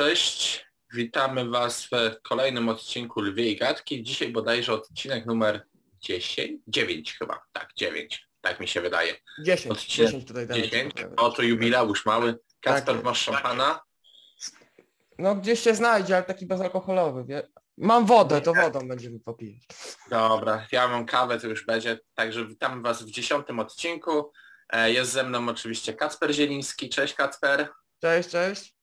cześć. Witamy Was w kolejnym odcinku Lwiej Gadki. Dzisiaj bodajże odcinek numer 10? 9 chyba. Tak, 9. Tak mi się wydaje. 10, Odcinek 10 tutaj damy. 10. Oto jubileusz mały. Kasper, Tak. masz szampana? No gdzieś się znajdzie, ale taki bezalkoholowy, wie? Mam wodę, to wodą będziemy popijać. Dobra, ja mam kawę, to już będzie. Także witamy Was w dziesiątym odcinku. E, Jest ze mną oczywiście Kacper Zieliński. Cześć Kacper. Cześć, cześć.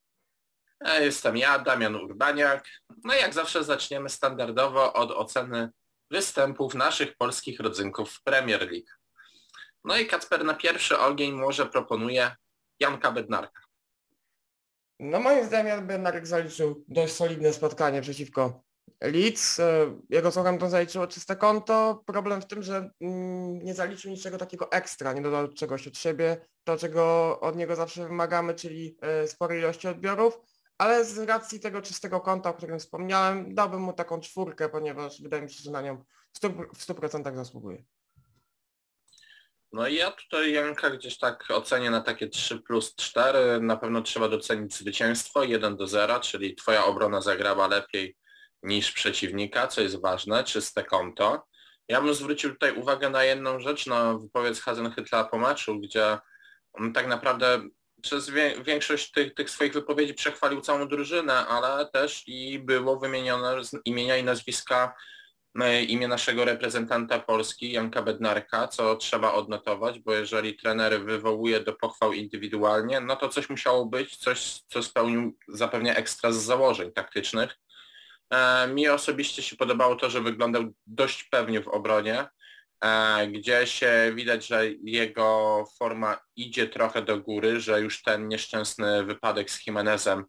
E, Jestem ja, Damian Urbaniak. No i jak zawsze zaczniemy standardowo od oceny występów naszych polskich rodzynków w Premier League. No i Kacper na pierwszy ogień może proponuje Janka Bednarka. No moim zdaniem Bednarek zaliczył dość solidne spotkanie przeciwko Leeds. E, Jego Southampton zaliczyło czyste konto. Problem w tym, że mm, nie zaliczył niczego takiego ekstra, nie dodał czegoś od siebie, to czego od niego zawsze wymagamy, czyli e, spore ilości odbiorów. Ale z racji tego czystego konta, o którym wspomniałem, dałbym mu taką czwórkę, ponieważ wydaje mi się, że na nią w 100%, w 100% zasługuje. No i ja tutaj Janka gdzieś tak ocenię na takie 3 plus 4. Na pewno trzeba docenić zwycięstwo 1 do 0, czyli twoja obrona zagrała lepiej niż przeciwnika, co jest ważne, czyste konto. Ja bym zwrócił tutaj uwagę na jedną rzecz, na wypowiedź Hasenhytla po meczu, gdzie tak naprawdę przez większość tych, tych swoich wypowiedzi przechwalił całą drużynę, ale też i było wymienione imienia i nazwiska e, imię naszego reprezentanta Polski, Janka Bednarka, co trzeba odnotować, bo jeżeli trener wywołuje do pochwał indywidualnie, no to coś musiało być, coś, co spełnił zapewne ekstra z założeń taktycznych. E, mi osobiście się podobało to, że wyglądał dość pewnie w obronie, gdzie się widać, że jego forma idzie trochę do góry, że już ten nieszczęsny wypadek z Jimenezem,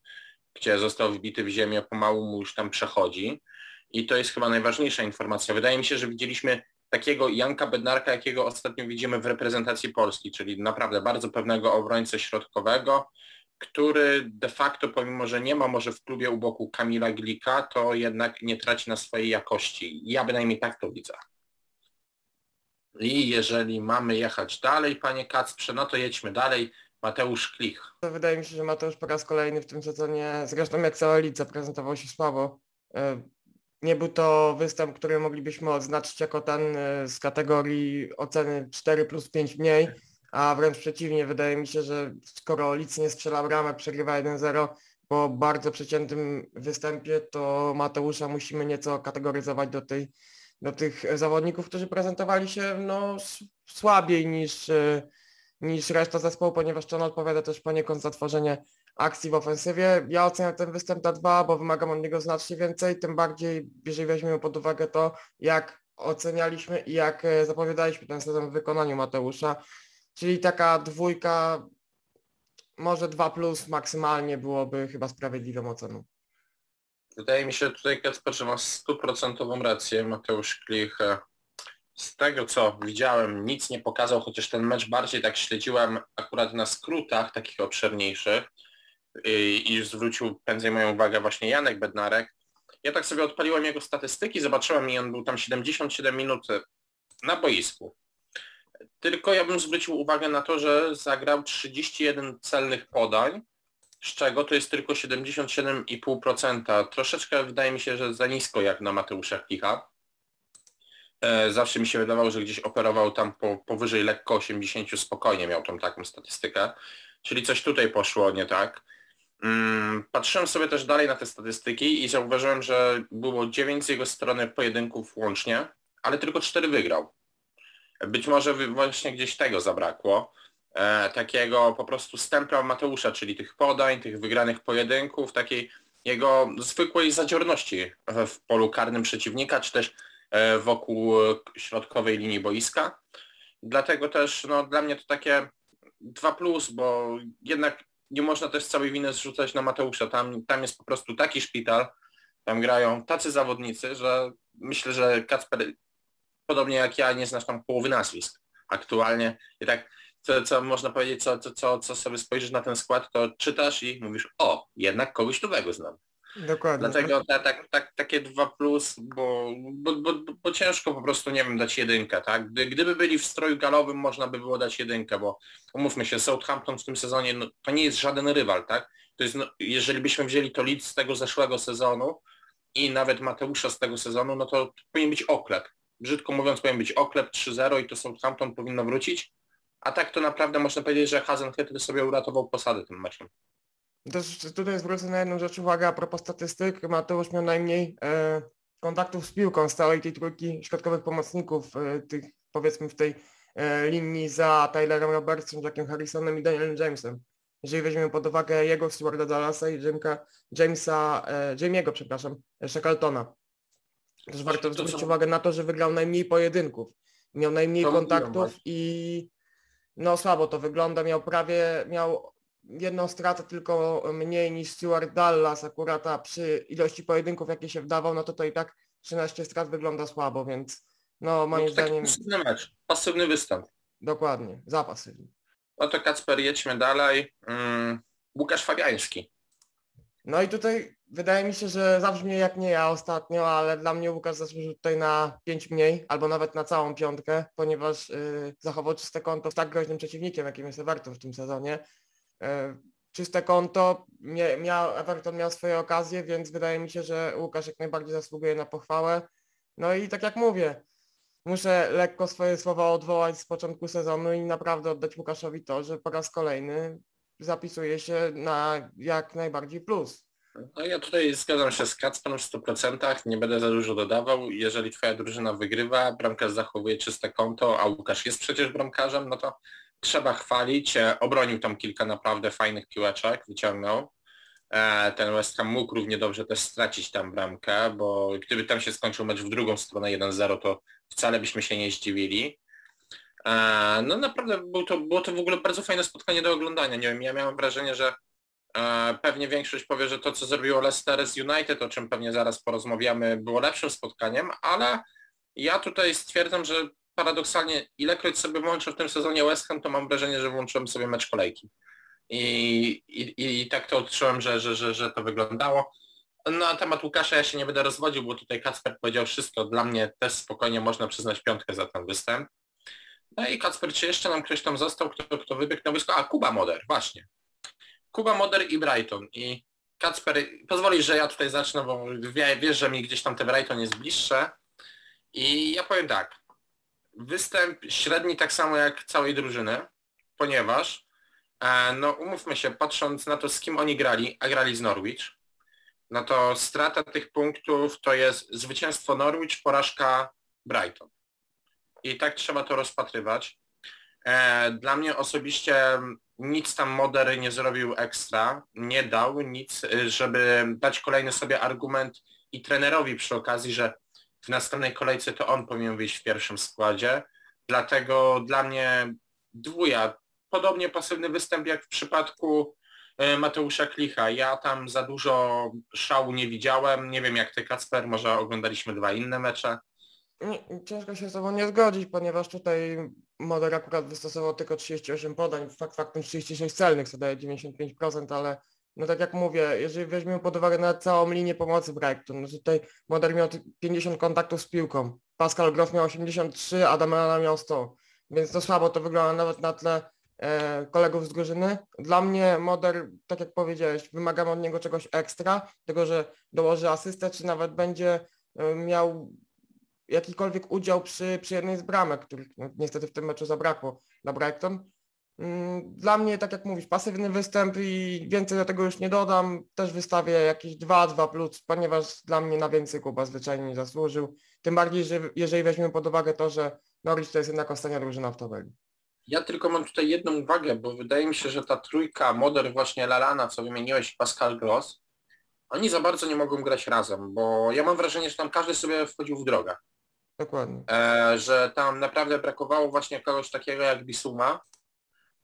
gdzie został wbity w ziemię, pomału mu już tam przechodzi. I to jest chyba najważniejsza informacja. Wydaje mi się, że widzieliśmy takiego Janka Bednarka, jakiego ostatnio widzimy w reprezentacji Polski, czyli naprawdę bardzo pewnego obrońcę środkowego, który de facto, pomimo że nie ma może w klubie u boku Kamila Glika, to jednak nie traci na swojej jakości. Ja bynajmniej tak to widzę. I jeżeli mamy jechać dalej, panie Kacprze, no to jedźmy dalej. Mateusz Klich. Wydaje mi się, że Mateusz po raz kolejny w tym sezonie, zresztą jak cała Leeds zaprezentował się słabo. E, Nie był to występ, który moglibyśmy odznaczyć jako ten e, z kategorii oceny 4 plus 5 mniej, a wręcz przeciwnie, wydaje mi się, że skoro Leeds nie strzela bramek, przegrywa 1-0 po bardzo przeciętym występie, to Mateusza musimy nieco kategoryzować do, tej, do tych zawodników, którzy prezentowali się no, słabiej niż, e, niż reszta zespołu, ponieważ to on odpowiada też poniekąd za tworzenie akcji w ofensywie. Ja oceniam ten występ na dwa, bo wymagam od niego znacznie więcej, tym bardziej jeżeli weźmiemy pod uwagę to, jak ocenialiśmy i jak e, zapowiadaliśmy ten sezon w wykonaniu Mateusza. Czyli taka dwójka, może dwa plus maksymalnie byłoby chyba sprawiedliwą oceną. Wydaje mi się tutaj Kacper, że ma stuprocentową rację. Mateusz Klich e, z tego co widziałem nic nie pokazał, chociaż ten mecz bardziej tak śledziłem akurat na skrótach takich obszerniejszych i, i zwrócił prędzej moją uwagę właśnie Janek Bednarek. Ja tak sobie odpaliłem jego statystyki, zobaczyłem i on był tam 77 minut na boisku. Tylko ja bym zwrócił uwagę na to, że zagrał 31 celnych podań, z czego to jest tylko 77,5%. Troszeczkę wydaje mi się, że za nisko jak na Mateusza Klicha. E, Zawsze mi się wydawało, że gdzieś operował tam po, powyżej lekko 80 spokojnie, miał tą taką statystykę. Czyli coś tutaj poszło nie tak. Mm, Patrzyłem sobie też dalej na te statystyki i zauważyłem, że było 9 z jego strony pojedynków łącznie, ale tylko 4 wygrał. Być może właśnie gdzieś tego zabrakło. E, takiego po prostu stempla Mateusza, czyli tych podań, tych wygranych pojedynków, takiej jego zwykłej zadziorności w, polu karnym przeciwnika, czy też e, wokół środkowej linii boiska. Dlatego też no, dla mnie to takie 2 plus, bo jednak nie można też całej winy zrzucać na Mateusza. Tam, tam jest po prostu taki szpital, tam grają tacy zawodnicy, że myślę, że Kacper podobnie jak ja nie znasz tam połowy nazwisk aktualnie. I tak co, co można powiedzieć, co, co, co, co sobie spojrzysz na ten skład, to czytasz i mówisz, o, jednak kogoś nowego znam. Dokładnie. Dlatego ta, tak, tak, takie dwa plus, bo, bo, bo, bo, bo ciężko po prostu, nie wiem, dać jedynkę, tak? Gdy, gdyby byli w stroju galowym, można by było dać jedynkę, bo umówmy się, Southampton w tym sezonie no, to nie jest żaden rywal, tak? to jest, no, jeżeli byśmy wzięli to lid z tego zeszłego sezonu i nawet Mateusza z tego sezonu, no to powinien być oklep. Brzydko mówiąc powinien być oklep 3-0 i to Southampton powinno wrócić. A tak to naprawdę można powiedzieć, że Hasenhüttl sobie uratował posadę tym meczem. Też tutaj zwrócę na jedną rzecz uwagę a propos statystyk. Mateusz miał najmniej e, kontaktów z piłką z całej tej trójki środkowych pomocników, e, tych powiedzmy w tej e, linii za Tylerem Robertson, Jackiem Harrisonem i Danielem Jamesem. Jeżeli weźmiemy pod uwagę jego Stewarda Dallasa i Jamesa, Jamesa e, Jamiego, przepraszam, Shackletona. Też warto zwrócić uwagę na to, że wygrał najmniej pojedynków. Miał najmniej To kontaktów i no słabo to wygląda. Miał prawie, miał jedną stratę tylko mniej niż Stuart Dallas akurat, a przy ilości pojedynków jakie się wdawał, no to to i tak 13 strat wygląda słabo, więc no moim No zdaniem pasywny mecz, pasywny występ. dokładnie, zapasywny. No to Kacper, jedźmy dalej. Mm, Łukasz Fabiański. No i tutaj wydaje mi się, że zabrzmi jak nie ja ostatnio, ale dla mnie Łukasz zasłużył tutaj na 5 mniej, albo nawet na całą piątkę, ponieważ y, zachował czyste konto z tak groźnym przeciwnikiem, jakim jest Everton w tym sezonie. Y, czyste konto, mia, Everton miał swoje okazje, więc wydaje mi się, że Łukasz jak najbardziej zasługuje na pochwałę. No i tak jak mówię, muszę lekko swoje słowa odwołać z początku sezonu i naprawdę oddać Łukaszowi to, że po raz kolejny zapisuje się na jak najbardziej plus. No ja tutaj zgadzam się z Kacperem w 100%, nie będę za dużo dodawał. Jeżeli twoja drużyna wygrywa, bramkarz zachowuje czyste konto, a Łukasz jest przecież bramkarzem, no to trzeba chwalić. E, Obronił tam kilka naprawdę fajnych piłeczek, wyciągnął. E, Ten West Ham mógł równie dobrze też stracić tam bramkę, bo gdyby tam się skończył mecz w drugą stronę 1-0, to wcale byśmy się nie zdziwili. E, No naprawdę było to, było to w ogóle bardzo fajne spotkanie do oglądania. Nie wiem, ja miałem wrażenie, że pewnie większość powie, że to co zrobiło Leicester z United, o czym pewnie zaraz porozmawiamy, było lepszym spotkaniem, ale ja tutaj stwierdzam, że paradoksalnie ilekroć sobie włączę w tym sezonie West Ham, to mam wrażenie, że włączyłem sobie mecz kolejki. I, i, i tak to odczułem, że, że, że, że to wyglądało. Na temat Łukasza ja się nie będę rozwodził, bo tutaj Kacper powiedział wszystko. Dla mnie też spokojnie można przyznać piątkę za ten występ. No i Kacper, czy jeszcze nam ktoś tam został, kto, kto wybiegł na boisko? A, Kuba Moder, właśnie. Kuba Moder i Brighton. I Kacper, pozwolisz, że ja tutaj zacznę, bo wie, wiesz, że mi gdzieś tam te Brighton jest bliższe. I ja powiem tak. Występ średni tak samo jak całej drużyny, ponieważ e, no umówmy się, patrząc na to z kim oni grali, a grali z Norwich, no to strata tych punktów to jest zwycięstwo Norwich, porażka Brighton. I tak trzeba to rozpatrywać. E, Dla mnie osobiście nic tam Moder nie zrobił ekstra, nie dał nic, y, żeby dać kolejny sobie argument i trenerowi przy okazji, że w następnej kolejce to on powinien wyjść w pierwszym składzie. Dlatego dla mnie dwuja, podobnie pasywny występ jak w przypadku e, Mateusza Klicha. Ja tam za dużo szału nie widziałem. Nie wiem jak ty Kacper, może oglądaliśmy dwa inne mecze. Ciężko się z tobą nie zgodzić, ponieważ tutaj Moder akurat wystosował tylko 38 podań, fakt faktem 36 celnych, co daje 95%, ale no tak jak mówię, jeżeli weźmiemy pod uwagę na całą linię pomocy Brighton, no tutaj Moder miał ty- 50 kontaktów z piłką, Pascal Gross miał 83, Adam miał 100, więc to słabo to wygląda nawet na tle e, kolegów z drużyny. Dla mnie Moder, tak jak powiedziałeś, wymagamy od niego czegoś ekstra, tego, że dołoży asystę, czy nawet będzie e, miał jakikolwiek udział przy, przy jednej z bramek, których no, niestety w tym meczu zabrakło na Brighton. Mm, Dla mnie, tak jak mówisz, pasywny występ i więcej do tego już nie dodam. Też wystawię jakieś 2-2 plus, ponieważ dla mnie na więcej Kuba zwyczajnie nie zasłużył. Tym bardziej, że jeżeli weźmiemy pod uwagę to, że Norwich to jest jednak ostatnia drużyna w tabeli. Ja tylko mam tutaj jedną uwagę, bo wydaje mi się, że ta trójka, Moder właśnie Lalana, co wymieniłeś, Pascal Gross, oni za bardzo nie mogą grać razem, bo ja mam wrażenie, że tam każdy sobie wchodził w drogę. Dokładnie. E, że tam naprawdę brakowało właśnie kogoś takiego jak Bisuma,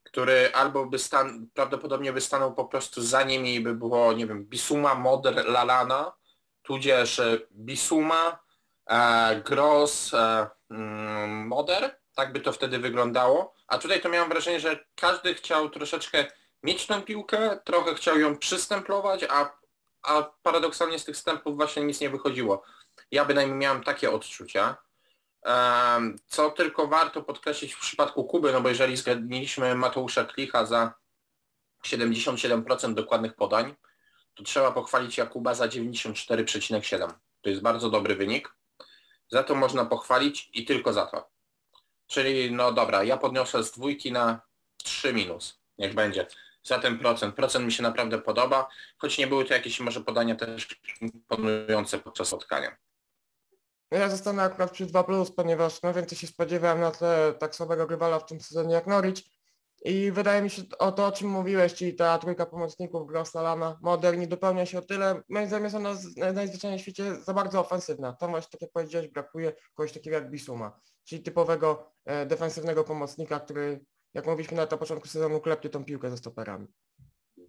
który albo by stan, prawdopodobnie by stanął po prostu za nimi i by było, nie wiem, Bisuma, Moder, Lalana, tudzież e, Bisuma, e, Gross, e, mm, Moder, tak by to wtedy wyglądało. A tutaj to miałem wrażenie, że każdy chciał troszeczkę mieć tę piłkę, trochę chciał ją przystemplować, a, a paradoksalnie z tych stępów właśnie nic nie wychodziło. Ja bynajmniej miałem takie odczucia. Co tylko warto podkreślić w przypadku Kuby, no bo jeżeli zgadniliśmy Mateusza Klicha za 77% dokładnych podań, to trzeba pochwalić Jakuba za 94,7. To jest bardzo dobry wynik. Za to można pochwalić i tylko za to. Czyli no dobra, ja podniosę z dwójki na 3 minus. Niech będzie. Za ten procent. Procent mi się naprawdę podoba, choć nie były to jakieś może podania też imponujące podczas spotkania. Ja zostanę akurat przy 2+, ponieważ no więcej się spodziewałem na tle tak słabego rywala w tym sezonie jak Norwich. I wydaje mi się o to, o czym mówiłeś, czyli ta trójka pomocników Grossalana, Moderni dopełnia się o tyle, moim zdaniem jest ona najzwyczajniej w świecie za bardzo ofensywna. Tam właśnie, tak jak powiedziałeś, brakuje kogoś takiego jak Bisuma, czyli typowego e, defensywnego pomocnika, który, jak mówiliśmy na początku sezonu, klepnie tą piłkę ze stoperami.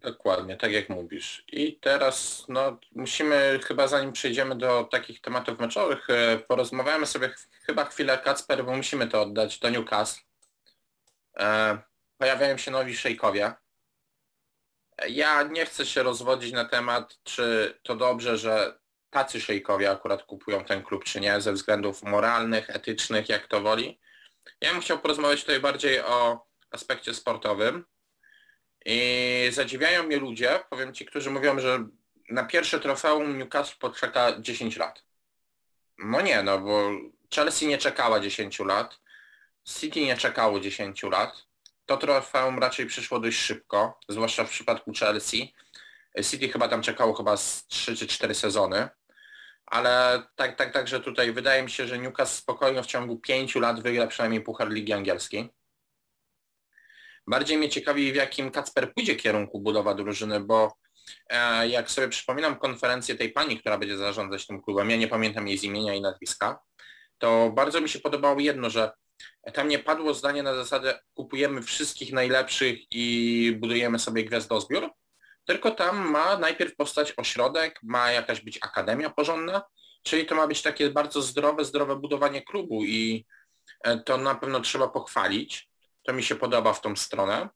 Dokładnie, tak jak mówisz. I teraz no, musimy chyba zanim przejdziemy do takich tematów meczowych, e, porozmawiamy sobie ch chyba chwilę Kacper, bo musimy to oddać do Newcastle. E, pojawiają się nowi szejkowie. E, ja nie chcę się rozwodzić na temat, czy to dobrze, że tacy szejkowie akurat kupują ten klub, czy nie, ze względów moralnych, etycznych, jak to woli. Ja bym chciał porozmawiać tutaj bardziej o aspekcie sportowym i zadziwiają mnie ludzie, powiem Ci, którzy mówią, że na pierwsze trofeum Newcastle poczeka 10 lat. No nie, no bo Chelsea nie czekała 10 lat, City nie czekało 10 lat. To trofeum raczej przyszło dość szybko, zwłaszcza w przypadku Chelsea. City chyba tam czekało chyba z 3 czy 4 sezony. Ale tak, tak, także tutaj wydaje mi się, że Newcastle spokojnie w ciągu 5 lat wygra przynajmniej Puchar Ligi Angielskiej. Bardziej mnie ciekawi, w jakim Kacper pójdzie kierunku budowa drużyny, bo e, jak sobie przypominam konferencję tej pani, która będzie zarządzać tym klubem, ja nie pamiętam jej z imienia i nazwiska, to bardzo mi się podobało jedno, że tam nie padło zdanie na zasadę kupujemy wszystkich najlepszych i budujemy sobie gwiazdozbiór, tylko tam ma najpierw powstać ośrodek, ma jakaś być akademia porządna, czyli to ma być takie bardzo zdrowe, zdrowe budowanie klubu i e, to na pewno trzeba pochwalić. To mi się podoba w tą stronę.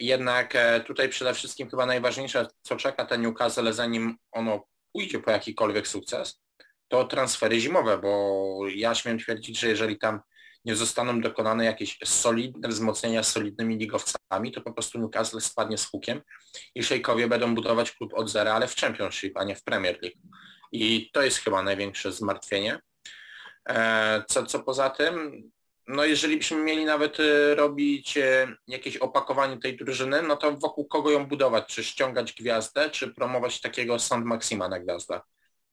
Jednak e, tutaj przede wszystkim chyba najważniejsze, co czeka ten Newcastle, zanim ono pójdzie po jakikolwiek sukces, to transfery zimowe, bo ja śmiem twierdzić, że jeżeli tam nie zostaną dokonane jakieś solidne wzmocnienia z solidnymi ligowcami, to po prostu Newcastle spadnie z hukiem i szejkowie będą budować klub od zera, ale w Championship, a nie w Premier League. I to jest chyba największe zmartwienie. E, co, co poza tym, no jeżeli byśmy mieli nawet y, robić y, jakieś opakowanie tej drużyny, no to wokół kogo ją budować? Czy ściągać gwiazdę, czy promować takiego Sand Maxima na gwiazdę?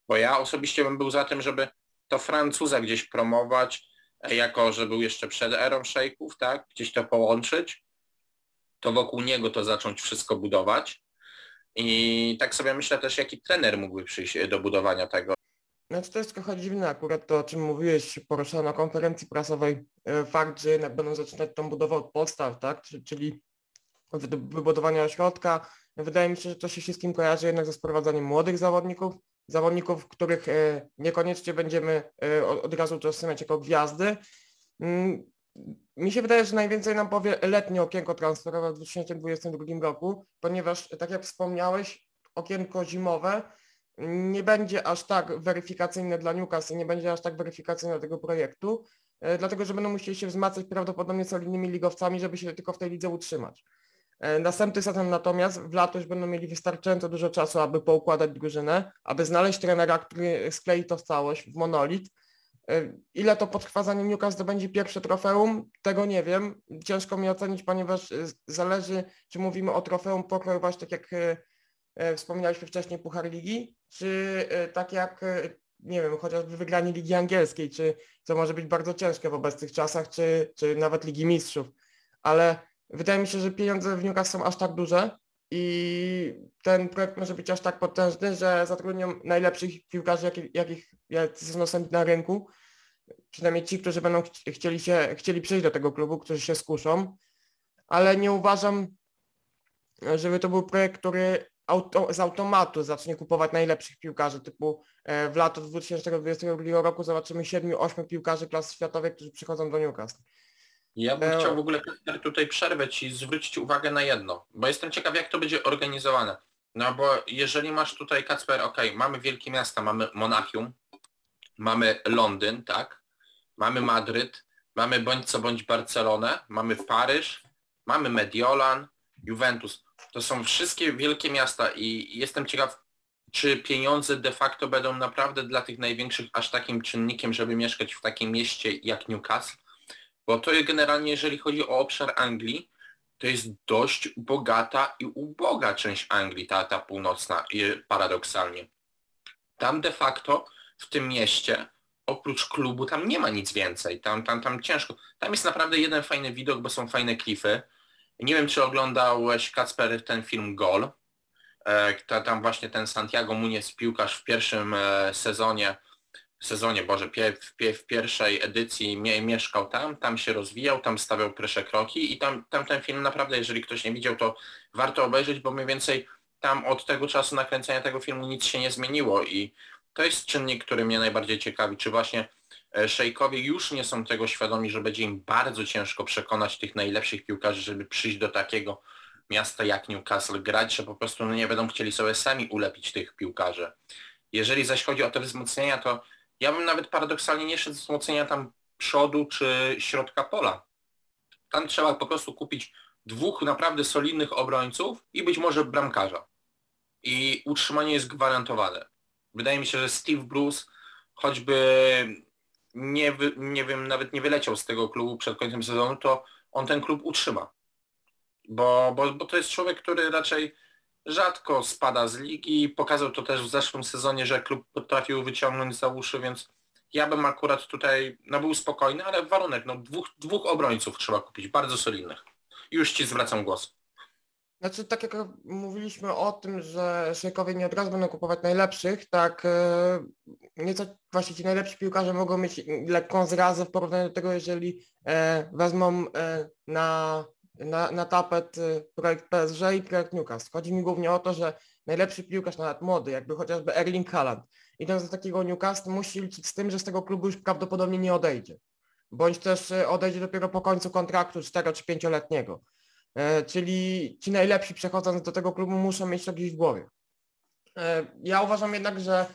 Bo ja osobiście bym był za tym, żeby to Francuza gdzieś promować, e, jako że był jeszcze przed erą szejków, tak? Gdzieś to połączyć, to wokół niego to zacząć wszystko budować. I tak sobie myślę też, jaki trener mógłby przyjść do budowania tego. Znaczy to jest trochę dziwne akurat to, o czym mówiłeś, poruszono na konferencji prasowej, e, fakt, że jednak będą zaczynać tą budowę od podstaw, tak, czyli wybudowania ośrodka. Wydaje mi się, że to się wszystkim kojarzy jednak ze sprowadzaniem młodych zawodników, zawodników, których e, niekoniecznie będziemy e, od razu utożsamiać jako gwiazdy. Mm, mi się wydaje, że najwięcej nam powie letnie okienko transferowe w 2022 roku, ponieważ tak jak wspomniałeś, okienko zimowe nie będzie aż tak weryfikacyjne dla Newcastle, nie będzie aż tak weryfikacyjne tego projektu, e, dlatego że będą musieli się wzmacniać prawdopodobnie solidnymi ligowcami, żeby się tylko w tej lidze utrzymać. E, następny sezon natomiast w lato już będą mieli wystarczająco dużo czasu, aby poukładać drużynę, aby znaleźć trenera, który sklei to w całość, w monolit. E, ile to potrwa zanim Newcastle będzie pierwsze trofeum, tego nie wiem. Ciężko mi ocenić, ponieważ zależy, czy mówimy o trofeum pokroju właśnie tak jak wspominaliśmy wcześniej Puchar Ligi, czy e, tak jak, e, nie wiem, chociażby wygranie Ligi Angielskiej, czy co może być bardzo ciężkie w obecnych czasach, czy, czy nawet Ligi Mistrzów. Ale wydaje mi się, że pieniądze w Newcastle są aż tak duże i ten projekt może być aż tak potężny, że zatrudnią najlepszych piłkarzy, jakich, jakich jacy są dostępni na rynku. Przynajmniej ci, którzy będą chcieli, się, chcieli przyjść do tego klubu, którzy się skuszą. Ale nie uważam, żeby to był projekt, który auto, z automatu zacznie kupować najlepszych piłkarzy, typu e, w lato 2022 roku zobaczymy 7-8 piłkarzy klas światowej, którzy przychodzą do Newcastle. Ja bym e... chciał w ogóle tutaj przerwać i zwrócić uwagę na jedno, bo jestem ciekaw jak to będzie organizowane. No bo jeżeli masz tutaj Kacper, ok, mamy wielkie miasta, mamy Monachium, mamy Londyn, tak, mamy Madryt, mamy bądź co bądź Barcelonę, mamy Paryż, mamy Mediolan, Juventus To są wszystkie wielkie miasta i jestem ciekaw, czy pieniądze de facto będą naprawdę dla tych największych aż takim czynnikiem, żeby mieszkać w takim mieście jak Newcastle? Bo to generalnie, jeżeli chodzi o obszar Anglii, to jest dość bogata i uboga część Anglii, ta, ta północna, paradoksalnie. Tam de facto w tym mieście, oprócz klubu, tam nie ma nic więcej. Tam, tam, tam ciężko. Tam jest naprawdę jeden fajny widok, bo są fajne klify. Nie wiem, czy oglądałeś Kacper ten film Gol. E, tam właśnie ten Santiago Muniz, piłkarz w pierwszym e, sezonie, sezonie, Boże, w, pierwszej edycji mieszkał tam, tam się rozwijał, tam stawiał pierwsze kroki i tam, tam ten film naprawdę, jeżeli ktoś nie widział, to warto obejrzeć, bo mniej więcej tam od tego czasu nakręcenia tego filmu nic się nie zmieniło i to jest czynnik, który mnie najbardziej ciekawi, czy właśnie szejkowie już nie są tego świadomi, że będzie im bardzo ciężko przekonać tych najlepszych piłkarzy, żeby przyjść do takiego miasta jak Newcastle grać, że po prostu no, nie będą chcieli sobie sami ulepić tych piłkarzy. Jeżeli zaś chodzi o te wzmocnienia, to ja bym nawet paradoksalnie nie szedł wzmocnienia tam przodu czy środka pola. Tam trzeba po prostu kupić dwóch naprawdę solidnych obrońców i być może bramkarza. I utrzymanie jest gwarantowane. Wydaje mi się, że Steve Bruce choćby nie, nie wiem, nawet nie wyleciał z tego klubu przed końcem sezonu, to on ten klub utrzyma. Bo, bo, bo to jest człowiek, który raczej rzadko spada z ligi. Pokazał to też w zeszłym sezonie, że klub potrafił wyciągnąć za uszy, więc ja bym akurat tutaj no, był spokojny, ale warunek, no dwóch, dwóch obrońców trzeba kupić, bardzo solidnych. Już Ci zwracam głos. Znaczy, tak jak mówiliśmy o tym, że szejkowie nie od razu będą kupować najlepszych, tak e, nieco właśnie ci najlepsi piłkarze mogą mieć lekką zrazę w porównaniu do tego, jeżeli e, wezmą e, na, na, na tapet projekt PSG i projekt Newcastle. Chodzi mi głównie o to, że najlepszy piłkarz, nawet młody, jakby chociażby Erling Haaland, idąc do takiego Newcastle, musi liczyć z tym, że z tego klubu już prawdopodobnie nie odejdzie. Bądź też odejdzie dopiero po końcu kontraktu 4 czy 5-letniego. E, czyli ci najlepsi przechodząc do tego klubu muszą mieć to gdzieś w głowie. E, ja uważam jednak, że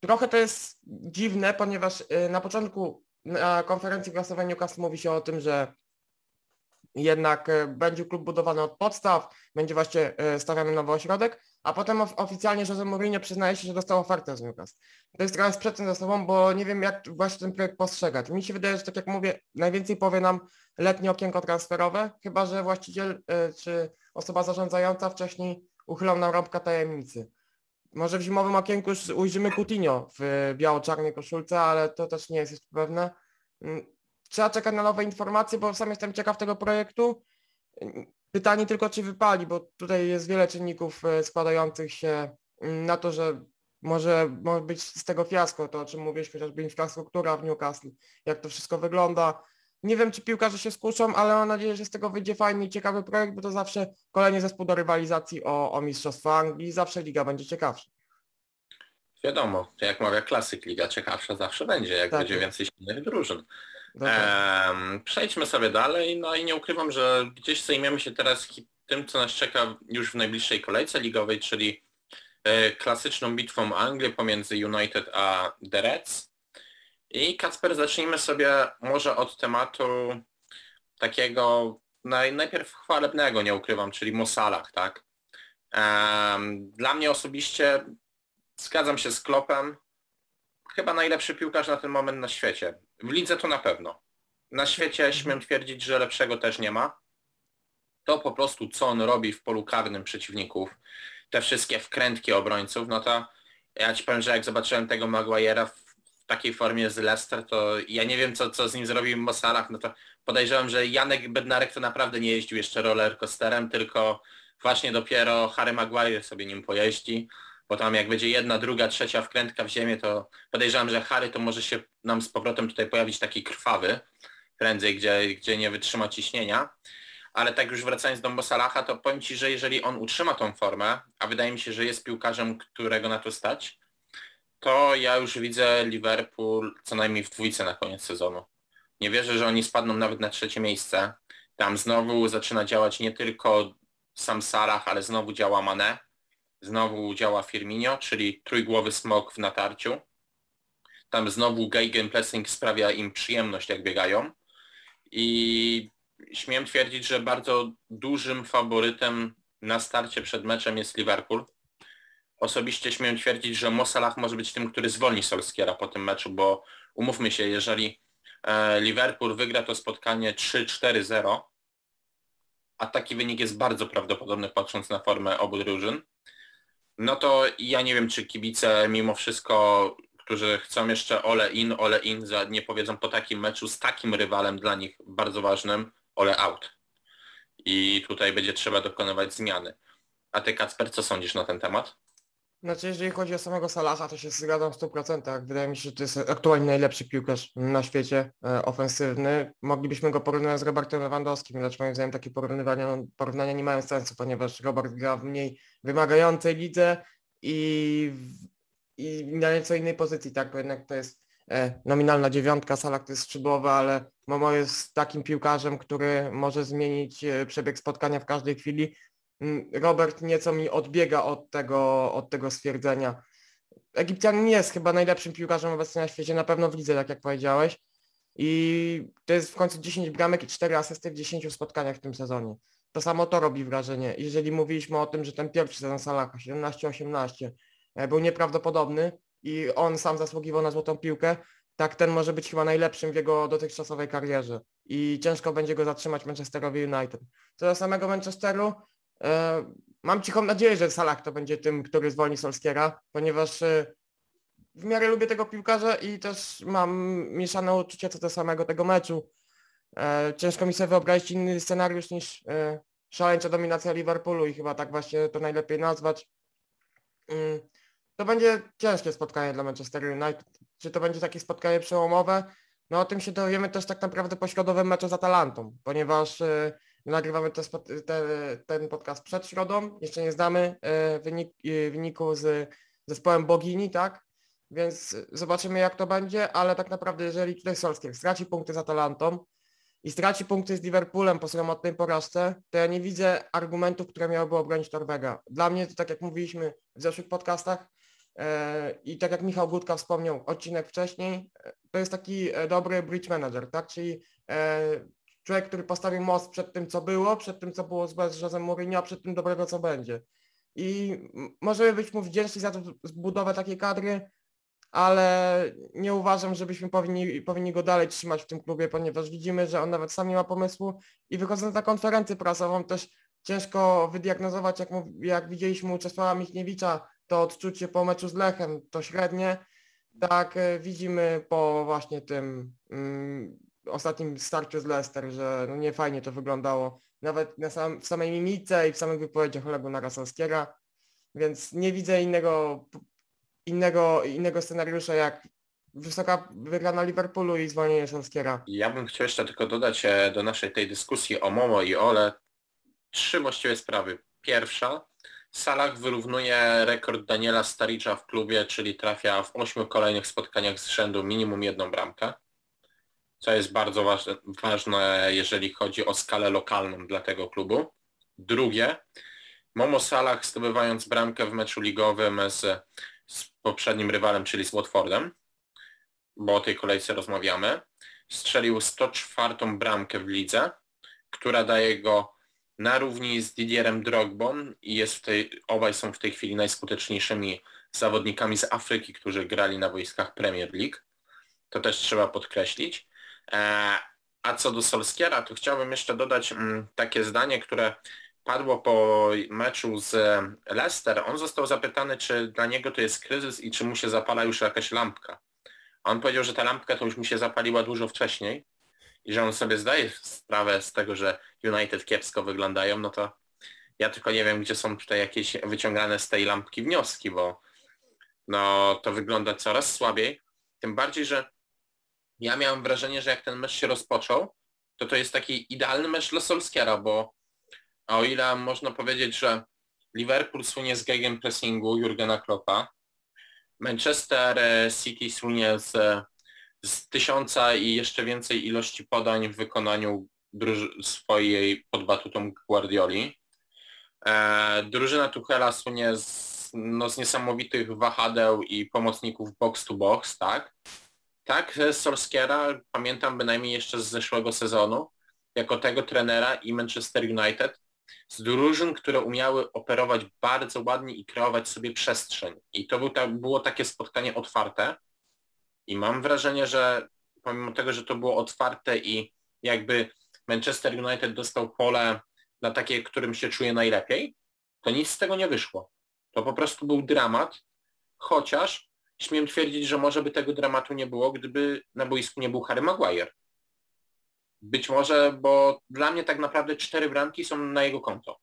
trochę to jest dziwne, ponieważ e, na początku na konferencji prasowej Newcastle mówi się o tym, że jednak będzie klub budowany od podstaw, będzie właśnie stawiany nowy ośrodek, a potem oficjalnie Jose Mourinho przyznaje się, że dostał ofertę z Newcastle. To jest trochę sprzeczne ze sobą, bo nie wiem jak właśnie ten projekt postrzegać. Mi się wydaje, że tak jak mówię, najwięcej powie nam letnie okienko transferowe, chyba że właściciel y, czy osoba zarządzająca wcześniej uchylą nam rąbka tajemnicy. Może w zimowym okienku już ujrzymy Coutinho w biało-czarnej koszulce, ale to też nie jest jeszcze pewne. Trzeba czekać na nowe informacje, bo sam jestem ciekaw tego projektu. Pytanie tylko, czy wypali, bo tutaj jest wiele czynników y, składających się na to, że może, może być z tego fiasko, to o czym mówiłeś, chociażby infrastruktura w Newcastle, jak to wszystko wygląda, nie wiem, czy piłkarze się skuszą, ale mam nadzieję, że z tego wyjdzie fajny i ciekawy projekt, bo to zawsze kolejny zespół do rywalizacji o, o Mistrzostwo Anglii. Zawsze liga będzie ciekawsza. Wiadomo, jak mawia klasyk, liga ciekawsza zawsze będzie, jak tak będzie więcej silnych drużyn. Ehm, przejdźmy sobie dalej, no i nie ukrywam, że gdzieś zajmiemy się teraz tym, co nas czeka już w najbliższej kolejce ligowej, czyli e, klasyczną bitwą Anglii pomiędzy United a The Reds. I Kacper, zacznijmy sobie może od tematu takiego naj, najpierw chwalebnego, nie ukrywam, czyli Mosalach, tak? Um, dla mnie osobiście zgadzam się z Klopem. Chyba najlepszy piłkarz na ten moment na świecie. W lidze to na pewno. Na świecie śmiem twierdzić, że lepszego też nie ma. To po prostu co on robi w polu karnym przeciwników, te wszystkie wkrętki obrońców, no to ja ci powiem, że jak zobaczyłem tego Maguire'a w takiej formie z Leicester, to ja nie wiem, co, co z nim zrobił w Mosalach, no to podejrzewam, że Janek Bednarek to naprawdę nie jeździł jeszcze roller coasterem, tylko właśnie dopiero Harry Maguire sobie nim pojeździ, bo tam jak będzie jedna, druga, trzecia wkrętka w ziemię, to podejrzewam, że Harry to może się nam z powrotem tutaj pojawić taki krwawy, prędzej, gdzie, gdzie nie wytrzyma ciśnienia. Ale tak już wracając do Mosalacha, to powiem Ci, że jeżeli on utrzyma tą formę, a wydaje mi się, że jest piłkarzem, którego na to stać, to ja już widzę Liverpool co najmniej w dwójce na koniec sezonu. Nie wierzę, że oni spadną nawet na trzecie miejsce. Tam znowu zaczyna działać nie tylko sam Salah, ale znowu działa Mane. Znowu działa Firmino, czyli trójgłowy smok w natarciu. Tam znowu Gegenpressing sprawia im przyjemność, jak biegają. I śmiem twierdzić, że bardzo dużym faworytem na starcie przed meczem jest Liverpool. Osobiście śmiem twierdzić, że Mo Salah może być tym, który zwolni Solskiera po tym meczu, bo umówmy się, jeżeli e, Liverpool wygra to spotkanie 3-4-0, a taki wynik jest bardzo prawdopodobny patrząc na formę obu drużyn, no to ja nie wiem, czy kibice mimo wszystko, którzy chcą jeszcze ole in, ole in, nie powiedzą po takim meczu z takim rywalem dla nich bardzo ważnym, ole out. I tutaj będzie trzeba dokonywać zmiany. A ty Kacper, co sądzisz na ten temat? Znaczy, jeżeli chodzi o samego Salaha, to się zgadzam w 100%. Wydaje mi się, że to jest aktualnie najlepszy piłkarz na świecie e, ofensywny. Moglibyśmy go porównywać z Robertem Lewandowskim, lecz moim zdaniem takie porównywania, porównania nie mają sensu, ponieważ Robert gra w mniej wymagającej lidze i, i na nieco innej pozycji, tak? Bo jednak to jest e, nominalna dziewiątka, Salah to jest skrzydłowy, ale Momo jest takim piłkarzem, który może zmienić e, przebieg spotkania w każdej chwili Robert nieco mi odbiega od tego, od tego stwierdzenia. Egipcjanin jest chyba najlepszym piłkarzem obecnie na świecie, na pewno w lidze, tak jak powiedziałeś. I to jest w końcu 10 bramek i 4 asysty w 10 spotkaniach w tym sezonie. To samo to robi wrażenie. Jeżeli mówiliśmy o tym, że ten pierwszy sezon Salaha 17-18 e, był nieprawdopodobny i on sam zasługiwał na złotą piłkę, tak ten może być chyba najlepszym w jego dotychczasowej karierze. I ciężko będzie go zatrzymać Manchesterowi United. Co do samego Manchesteru, mam cichą nadzieję, że Salah to będzie tym, który zwolni Solskiera, ponieważ e, w miarę lubię tego piłkarza i też mam mieszane uczucia co do samego tego meczu. E, ciężko mi sobie wyobrazić inny scenariusz niż szaleńcza dominacja Liverpoolu i chyba tak właśnie to najlepiej nazwać. Mm, to będzie ciężkie spotkanie dla Manchester United. Czy to będzie takie spotkanie przełomowe? No o tym się dowiemy też tak naprawdę po środowym meczu z Atalantą, ponieważ Nagrywamy te, te, ten podcast przed środą. Jeszcze nie znamy e, wynik, e, wyniku z zespołem Bogini, tak? Więc zobaczymy jak to będzie, ale tak naprawdę jeżeli tutaj Solskjaer straci punkty z Atalantą i straci punkty z Liverpoolem po sromotnej porażce, to ja nie widzę argumentów, które miałyby obronić Torwega. Dla mnie to tak jak mówiliśmy w zeszłych podcastach e, i tak jak Michał Budka wspomniał odcinek wcześniej, to jest taki dobry bridge manager, tak? Czyli człowiek, który postawił most przed tym, co było, przed tym, co było złe z Josem Mourinho, a przed tym dobrego, co będzie. I możemy być mu wdzięczni za budowę takiej kadry, ale nie uważam, żebyśmy powinni, powinni go dalej trzymać w tym klubie, ponieważ widzimy, że on nawet sam nie ma pomysłu i wychodząc na konferencję prasową też ciężko wydiagnozować, jak, jak widzieliśmy u Czesława Michniewicza, to odczucie po meczu z Lechem, to średnie. Tak e, widzimy po właśnie tym mm, ostatnim starciu z Leicester, że no nie fajnie to wyglądało. Nawet na sam, w samej mimice i w samych wypowiedziach Olegu Narasolskiego, więc nie widzę innego, innego, innego scenariusza jak wysoka wygrana Liverpoolu i zwolnienie Solskiera. Ja bym chciał jeszcze tylko dodać e, do naszej tej dyskusji o Momo i Ole trzy właściwe sprawy. Pierwsza, Salah wyrównuje rekord Daniela Staricza w klubie, czyli trafia w ośmiu kolejnych spotkaniach z rzędu minimum jedną bramkę co jest bardzo ważne, jeżeli chodzi o skalę lokalną dla tego klubu. Drugie, Momo Salah zdobywając bramkę w meczu ligowym z, z poprzednim rywalem, czyli z Watfordem, bo o tej kolejce rozmawiamy, strzelił 104 bramkę w lidze, która daje go na równi z Didierem Drogbą i jest w tej, obaj są w tej chwili najskuteczniejszymi zawodnikami z Afryki, którzy grali na wojskach Premier League. To też trzeba podkreślić. E, a co do Solskiera, to chciałbym jeszcze dodać mm, takie zdanie, które padło po meczu z Leicester. On został zapytany, czy dla niego to jest kryzys i czy mu się zapala już jakaś lampka. A on powiedział, że ta lampka to już mu się zapaliła dużo wcześniej i że on sobie zdaje sprawę z tego, że United kiepsko wyglądają, no to ja tylko nie wiem, gdzie są tutaj jakieś wyciągane z tej lampki wnioski, bo no to wygląda coraz słabiej. Tym bardziej, że ja miałem wrażenie, że jak ten mecz się rozpoczął, to to jest taki idealny mecz dla Solskiera, bo o ile można powiedzieć, że Liverpool słynie z gegenpressingu Jurgena Kloppa, Manchester e, City słynie z, z tysiąca i jeszcze więcej ilości podań w wykonaniu swojej pod batutą Guardioli. E, drużyna Tuchela słynie z, no, z niesamowitych wahadeł i pomocników box to box, tak? Tak, Solskiera pamiętam bynajmniej jeszcze z zeszłego sezonu, jako tego trenera i Manchester United, z drużyn, które umiały operować bardzo ładnie i kreować sobie przestrzeń. I to był ta, było takie spotkanie otwarte. I mam wrażenie, że pomimo tego, że to było otwarte i jakby Manchester United dostał pole na takie, którym się czuje najlepiej, to nic z tego nie wyszło. To po prostu był dramat, chociaż śmiem twierdzić, że może by tego dramatu nie było, gdyby na boisku nie był Harry Maguire. Być może, bo dla mnie tak naprawdę cztery bramki są na jego konto.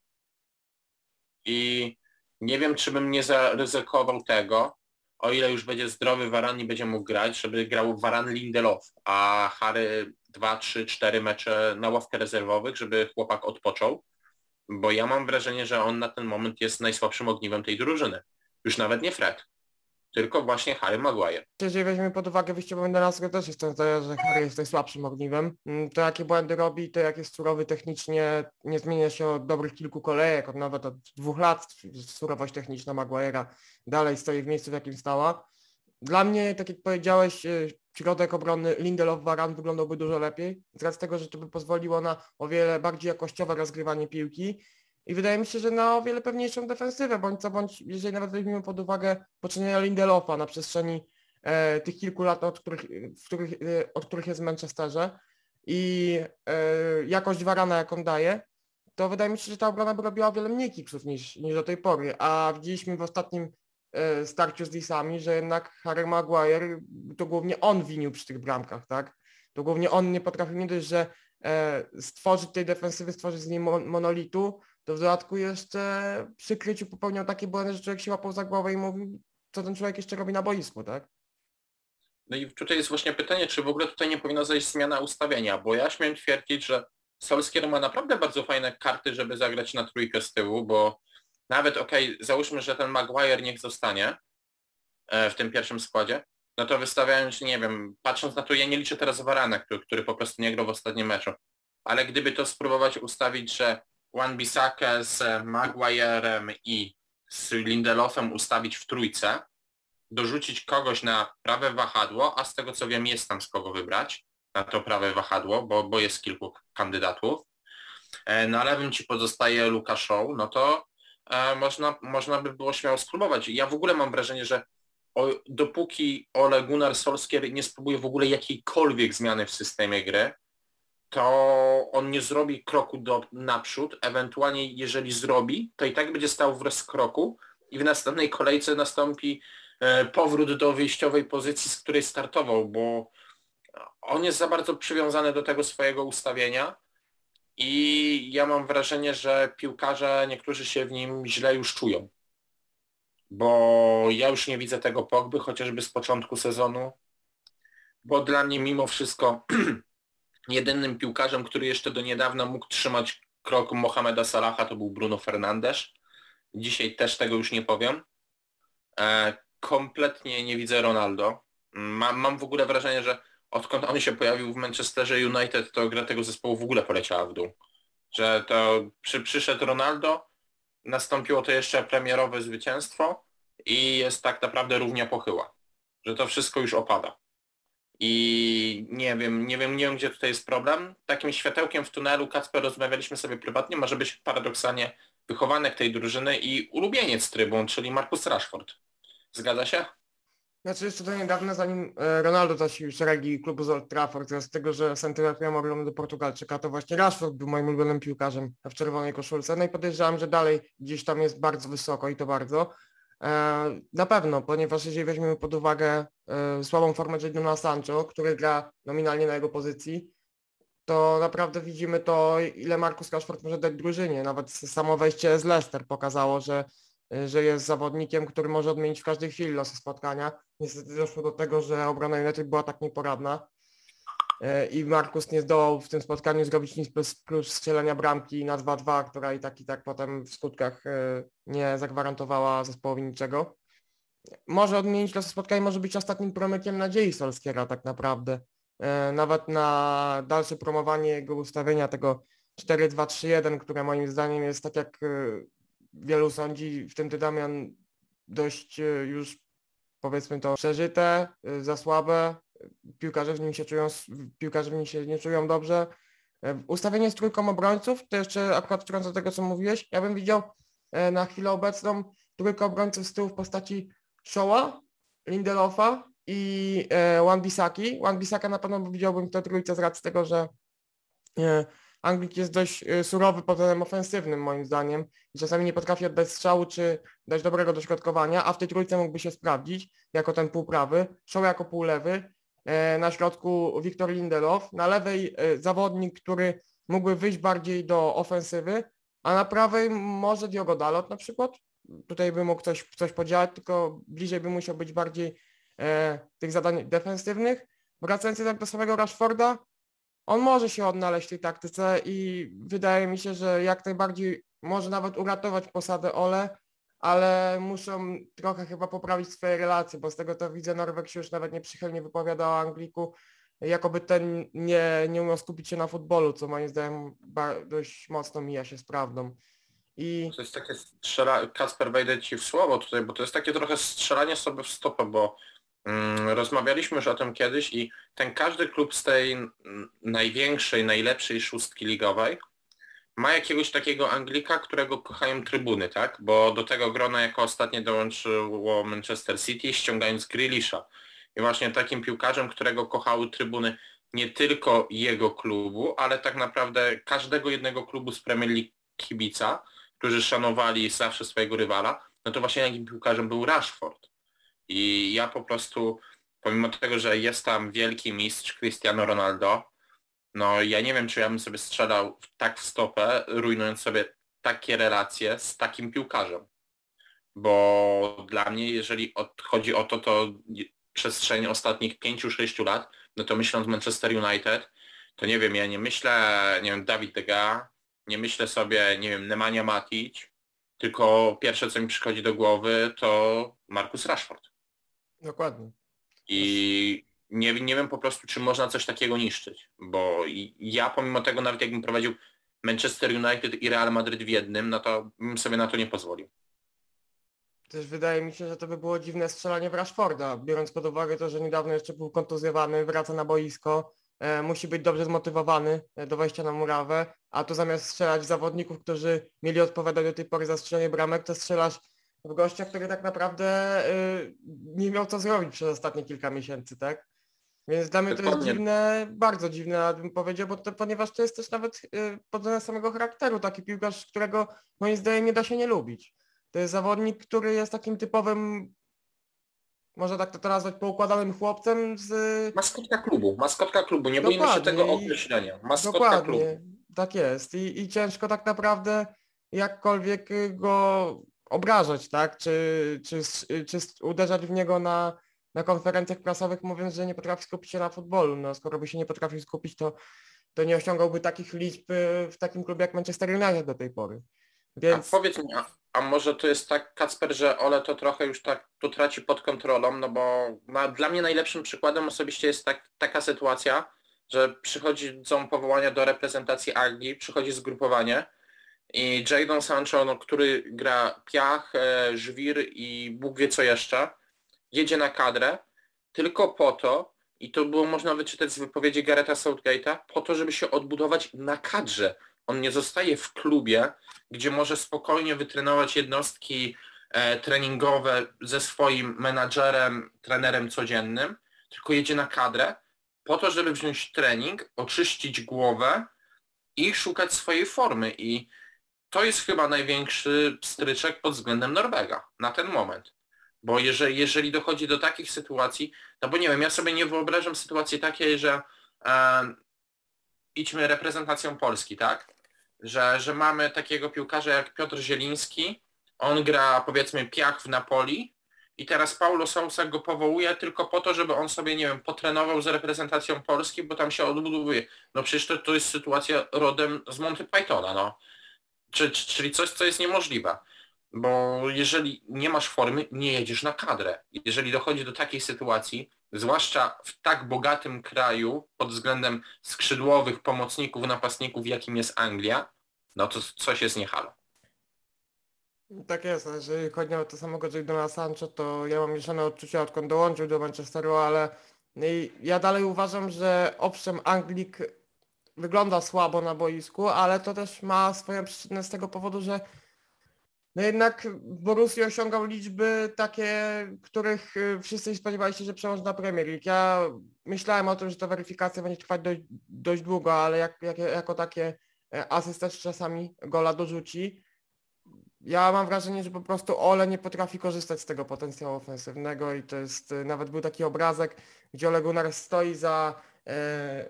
I nie wiem, czy bym nie zaryzykował tego, o ile już będzie zdrowy Varan i będzie mógł grać, żeby grał Varan Lindelof, a Harry 2, 3, 4 mecze na ławkę rezerwowych, żeby chłopak odpoczął, bo ja mam wrażenie, że on na ten moment jest najsłabszym ogniwem tej drużyny. Już nawet nie Fred tylko właśnie Harry Maguire. Jeżeli weźmiemy pod uwagę wyjście Mendelasa, też jest to, że Harry jest najsłabszym ogniwem. Mm, to jakie błędy robi, to jak jest surowy technicznie, nie zmienia się od dobrych kilku kolejek, od nawet od dwóch lat surowość techniczna Maguire'a dalej stoi w miejscu, w jakim stała. Dla mnie, tak jak powiedziałeś, y, środek obrony Lindelof-Varan wyglądałby dużo lepiej, z racji tego, że to by pozwoliło na o wiele bardziej jakościowe rozgrywanie piłki i wydaje mi się, że na o wiele pewniejszą defensywę, bądź co bądź, jeżeli nawet weźmiemy pod uwagę poczynienia Lindelofa na przestrzeni e, tych kilku lat, od których, których, e, od których jest w Manchesterze i e, jakość Warana, jaką daje, to wydaje mi się, że ta obrona by robiła o wiele mniej kiksów niż, niż do tej pory, a widzieliśmy w ostatnim e, starciu z Lisami, że jednak Harry Maguire, to głównie on winił przy tych bramkach, tak? To głównie on nie potrafił nie dość, że e, stworzyć tej defensywy, stworzyć z niej monolitu, to w dodatku jeszcze przy kryciu popełniał takie błędy, że człowiek się łapał za głowę i mówił, co ten człowiek jeszcze robi na boisku, tak? No i tutaj jest właśnie pytanie, czy w ogóle tutaj nie powinna zajść zmiana ustawienia, bo ja śmiem twierdzić, że Solskier ma naprawdę bardzo fajne karty, żeby zagrać na trójkę z tyłu, bo nawet okej, okay, załóżmy, że ten Maguire niech zostanie e, w tym pierwszym składzie, no to wystawiając, nie wiem, patrząc na to, ja nie liczę teraz Varana, który, który po prostu nie grał w ostatnim meczu, ale gdyby to spróbować ustawić, że Juan Bissaka z Maguirem i z Lindelofem ustawić w trójce, dorzucić kogoś na prawe wahadło, a z tego co wiem jest tam z kogo wybrać na to prawe wahadło, bo, bo jest kilku kandydatów. E, na lewym ci pozostaje Luka Show, no to e, można, można by było śmiało spróbować. Ja w ogóle mam wrażenie, że o, dopóki Ole Gunnar Solskjaer nie spróbuje w ogóle jakiejkolwiek zmiany w systemie gry, to on nie zrobi kroku do naprzód, ewentualnie jeżeli zrobi, to i tak będzie stał w rozkroku i w następnej kolejce nastąpi e, powrót do wyjściowej pozycji, z której startował, bo on jest za bardzo przywiązany do tego swojego ustawienia i ja mam wrażenie, że piłkarze niektórzy się w nim źle już czują. Bo ja już nie widzę tego Pogby, chociażby z początku sezonu, bo dla mnie mimo wszystko Jedynym piłkarzem, który jeszcze do niedawna mógł trzymać krok Mohameda Salaha to był Bruno Fernandes. Dzisiaj też tego już nie powiem. E, kompletnie nie widzę Ronaldo. Mam, mam w ogóle wrażenie, że odkąd on się pojawił w Manchesterze United, to gra tego zespołu w ogóle poleciała w dół. Że to przy, przyszedł Ronaldo, nastąpiło to jeszcze premierowe zwycięstwo i jest tak naprawdę równia pochyła. Że to wszystko już opada. I nie wiem, nie wiem, nie wiem, gdzie tutaj jest problem. Takim światełkiem w tunelu, Kacper, rozmawialiśmy sobie prywatnie, może być paradoksalnie wychowanek tej drużyny i ulubieniec trybun, czyli Marcus Rashford. Zgadza się? Znaczy jeszcze do niedawna, zanim e, Ronaldo zasił szeregi klubu z Old Trafford, z tego, że Santiago oglądał do Portugalczyka, to właśnie Rashford był moim ulubionym piłkarzem w czerwonej koszulce. No i podejrzewam, że dalej gdzieś tam jest bardzo wysoko i to bardzo. E, na pewno, ponieważ jeżeli weźmiemy pod uwagę e, słabą formę Jadona Sancho, który gra nominalnie na jego pozycji, to naprawdę widzimy to, ile Marcus Rashford może dać drużynie. Nawet samo wejście z Leicester pokazało, że, że jest zawodnikiem, który może odmienić w każdej chwili losy spotkania. Niestety doszło do tego, że obrona United była tak nieporadna, i Markus nie zdołał w tym spotkaniu zrobić nic bez plus strzelenia bramki na 2-2, która i tak i tak potem w skutkach e, nie zagwarantowała zespołowi niczego. Może odmienić losy spotkania, może być ostatnim promykiem nadziei Solskiera tak naprawdę. E, nawet na dalsze promowanie jego ustawienia tego 4-2-3-1, które moim zdaniem jest tak jak wielu sądzi, w tym ty Damian dość już powiedzmy to przeżyte, za słabe, piłkarze w nim się czują, piłkarze w nim się nie czują dobrze. E, Ustawienie z trójką obrońców, to jeszcze akurat wtrącę do tego, co mówiłeś, ja bym widział e, na chwilę obecną trójkę obrońców z tyłu w postaci Showa, Lindelofa i e, Wan-Bissaki. Wan-Bissaka na pewno widziałbym w tej trójce z racji tego, że Anglik jest dość surowy pod względem ofensywnym moim zdaniem czasami nie potrafi oddać strzału czy dać dobrego dośrodkowania, a w tej trójce mógłby się sprawdzić jako ten półprawy, Show jako półlewy, na środku Wiktor Lindelof, na lewej e, zawodnik, który mógłby wyjść bardziej do ofensywy, a na prawej może Diogo Dalot na przykład. Tutaj by mógł coś, coś podziałać, tylko bliżej by musiał być bardziej e, tych zadań defensywnych. Wracając jednak do samego Rashforda, on może się odnaleźć w tej taktyce i wydaje mi się, że jak najbardziej może nawet uratować posadę Ole, ale muszą trochę chyba poprawić swoje relacje, bo z tego to widzę Norweg się już nawet nieprzychylnie wypowiada o Angliku, jakoby ten nie, nie umiał skupić się na futbolu, co moim zdaniem dość mocno mija się z prawdą. I To jest takie strzela... Kasper, wejdę Ci w słowo tutaj, bo to jest takie trochę strzelanie sobie w stopę, bo mm, rozmawialiśmy już o tym kiedyś i ten każdy klub z tej największej, najlepszej szóstki ligowej ma jakiegoś takiego Anglika, którego kochają trybuny, tak? Bo do tego grona jako ostatnie dołączyło Manchester City, ściągając Grealisha. I właśnie takim piłkarzem, którego kochały trybuny nie tylko jego klubu, ale tak naprawdę każdego jednego klubu z Premier League kibica, którzy szanowali zawsze swojego rywala, no to właśnie takim piłkarzem był Rashford. I ja po prostu, pomimo tego, że jest tam wielki mistrz Cristiano Ronaldo, no ja nie wiem, czy ja bym sobie strzelał tak w stopę, rujnując sobie takie relacje z takim piłkarzem. Bo dla mnie, jeżeli od- chodzi o to, to przestrzeń ostatnich 5-6 lat, no to myśląc Manchester United, to nie wiem, ja nie myślę, nie wiem, Dawid De Gea, nie myślę sobie, nie wiem, Nemanja Matic, tylko pierwsze, co mi przychodzi do głowy, to Marcus Rashford. dokładnie. I nie, nie wiem po prostu, czy można coś takiego niszczyć, bo ja pomimo tego, nawet jakbym prowadził Manchester United i Real Madrid w jednym, no to bym sobie na to nie pozwolił. Też wydaje mi się, że to by było dziwne strzelanie w Rashforda, biorąc pod uwagę to, że niedawno jeszcze był kontuzjowany, wraca na boisko, e, musi być dobrze zmotywowany e, do wejścia na murawę, a tu zamiast strzelać zawodników, którzy mieli odpowiadać do tej pory za strzelanie bramek, to strzelasz w gościa, który tak naprawdę e, nie miał co zrobić przez ostatnie kilka miesięcy, tak? Więc dla mnie to jest Dokładnie. dziwne, bardzo dziwne, bym powiedział, bo to, ponieważ to jest też nawet e, pod względem samego charakteru taki piłkarz, którego moim zdaniem nie da się nie lubić. To jest zawodnik, który jest takim typowym, można tak to nazwać, poukładanym chłopcem z... Maskotka klubu, maskotka klubu, nie boimy się Dokładnie tego określenia. Maskotka klubu. Dokładnie, tak jest. I, I ciężko tak naprawdę jakkolwiek y, go obrażać, tak? Czy, czy, czy uderzać w niego na, na konferencjach prasowych mówiąc, że nie potrafi skupić się na futbolu. No skoro by się nie potrafił skupić, to, to nie osiągałby takich liczb y, w takim klubie jak Manchester United do tej pory. A Więc powiedz mi, a, a może to jest tak, Kacper, że Ole to trochę już tak tu traci pod kontrolą, no bo na, dla mnie najlepszym przykładem osobiście jest tak, taka sytuacja, że przychodzą powołania do reprezentacji Anglii, przychodzi zgrupowanie i Jadon Sancho, no, który gra piach, e, żwir i Bóg wie co jeszcze, jedzie na kadrę tylko po to, i to było można wyczytać z wypowiedzi Garetha Southgate'a, po to, żeby się odbudować na kadrze. On nie zostaje w klubie, gdzie może spokojnie wytrenować jednostki e, treningowe ze swoim menadżerem, trenerem codziennym, tylko jedzie na kadrę po to, żeby wziąć trening, oczyścić głowę i szukać swojej formy. I to jest chyba największy stryczek pod względem Norwega na ten moment. Bo jeżeli, jeżeli dochodzi do takich sytuacji, no bo nie wiem, ja sobie nie wyobrażam sytuacji takiej, że e, idźmy reprezentacją Polski, tak? Że, że mamy takiego piłkarza jak Piotr Zieliński, on gra powiedzmy piach w Napoli i teraz Paulo Sousa go powołuje tylko po to, żeby on sobie, nie wiem, potrenował z reprezentacją Polski, bo tam się odbudowuje. No przecież to, to jest sytuacja rodem z Monty Pythona, no. Czy, czy- czyli coś, co jest niemożliwe. Bo jeżeli nie masz formy, nie jedziesz na kadrę. Jeżeli dochodzi do takiej sytuacji, zwłaszcza w tak bogatym kraju pod względem skrzydłowych pomocników, napastników, jakim jest Anglia, no to coś jest nie halo. Tak jest, a jeżeli chodzi o to samego Jadona Sancho, to ja mam mieszane odczucia odkąd dołączył do Manchesteru, ale i ja dalej uważam, że owszem Anglik wygląda słabo na boisku, ale to też ma swoją przyczynę z tego powodu, że no jednak Borussia osiągał liczby takie, których y, wszyscy spodziewali się, że przełoży na Premier League. Ja myślałem o tym, że ta weryfikacja będzie trwać dość, dość długo, ale jak, jak, jako takie e, asyst też czasami gola dorzuci. Ja mam wrażenie, że po prostu Ole nie potrafi korzystać z tego potencjału ofensywnego i to jest, y, nawet był taki obrazek, gdzie Ole Gunnar stoi za e,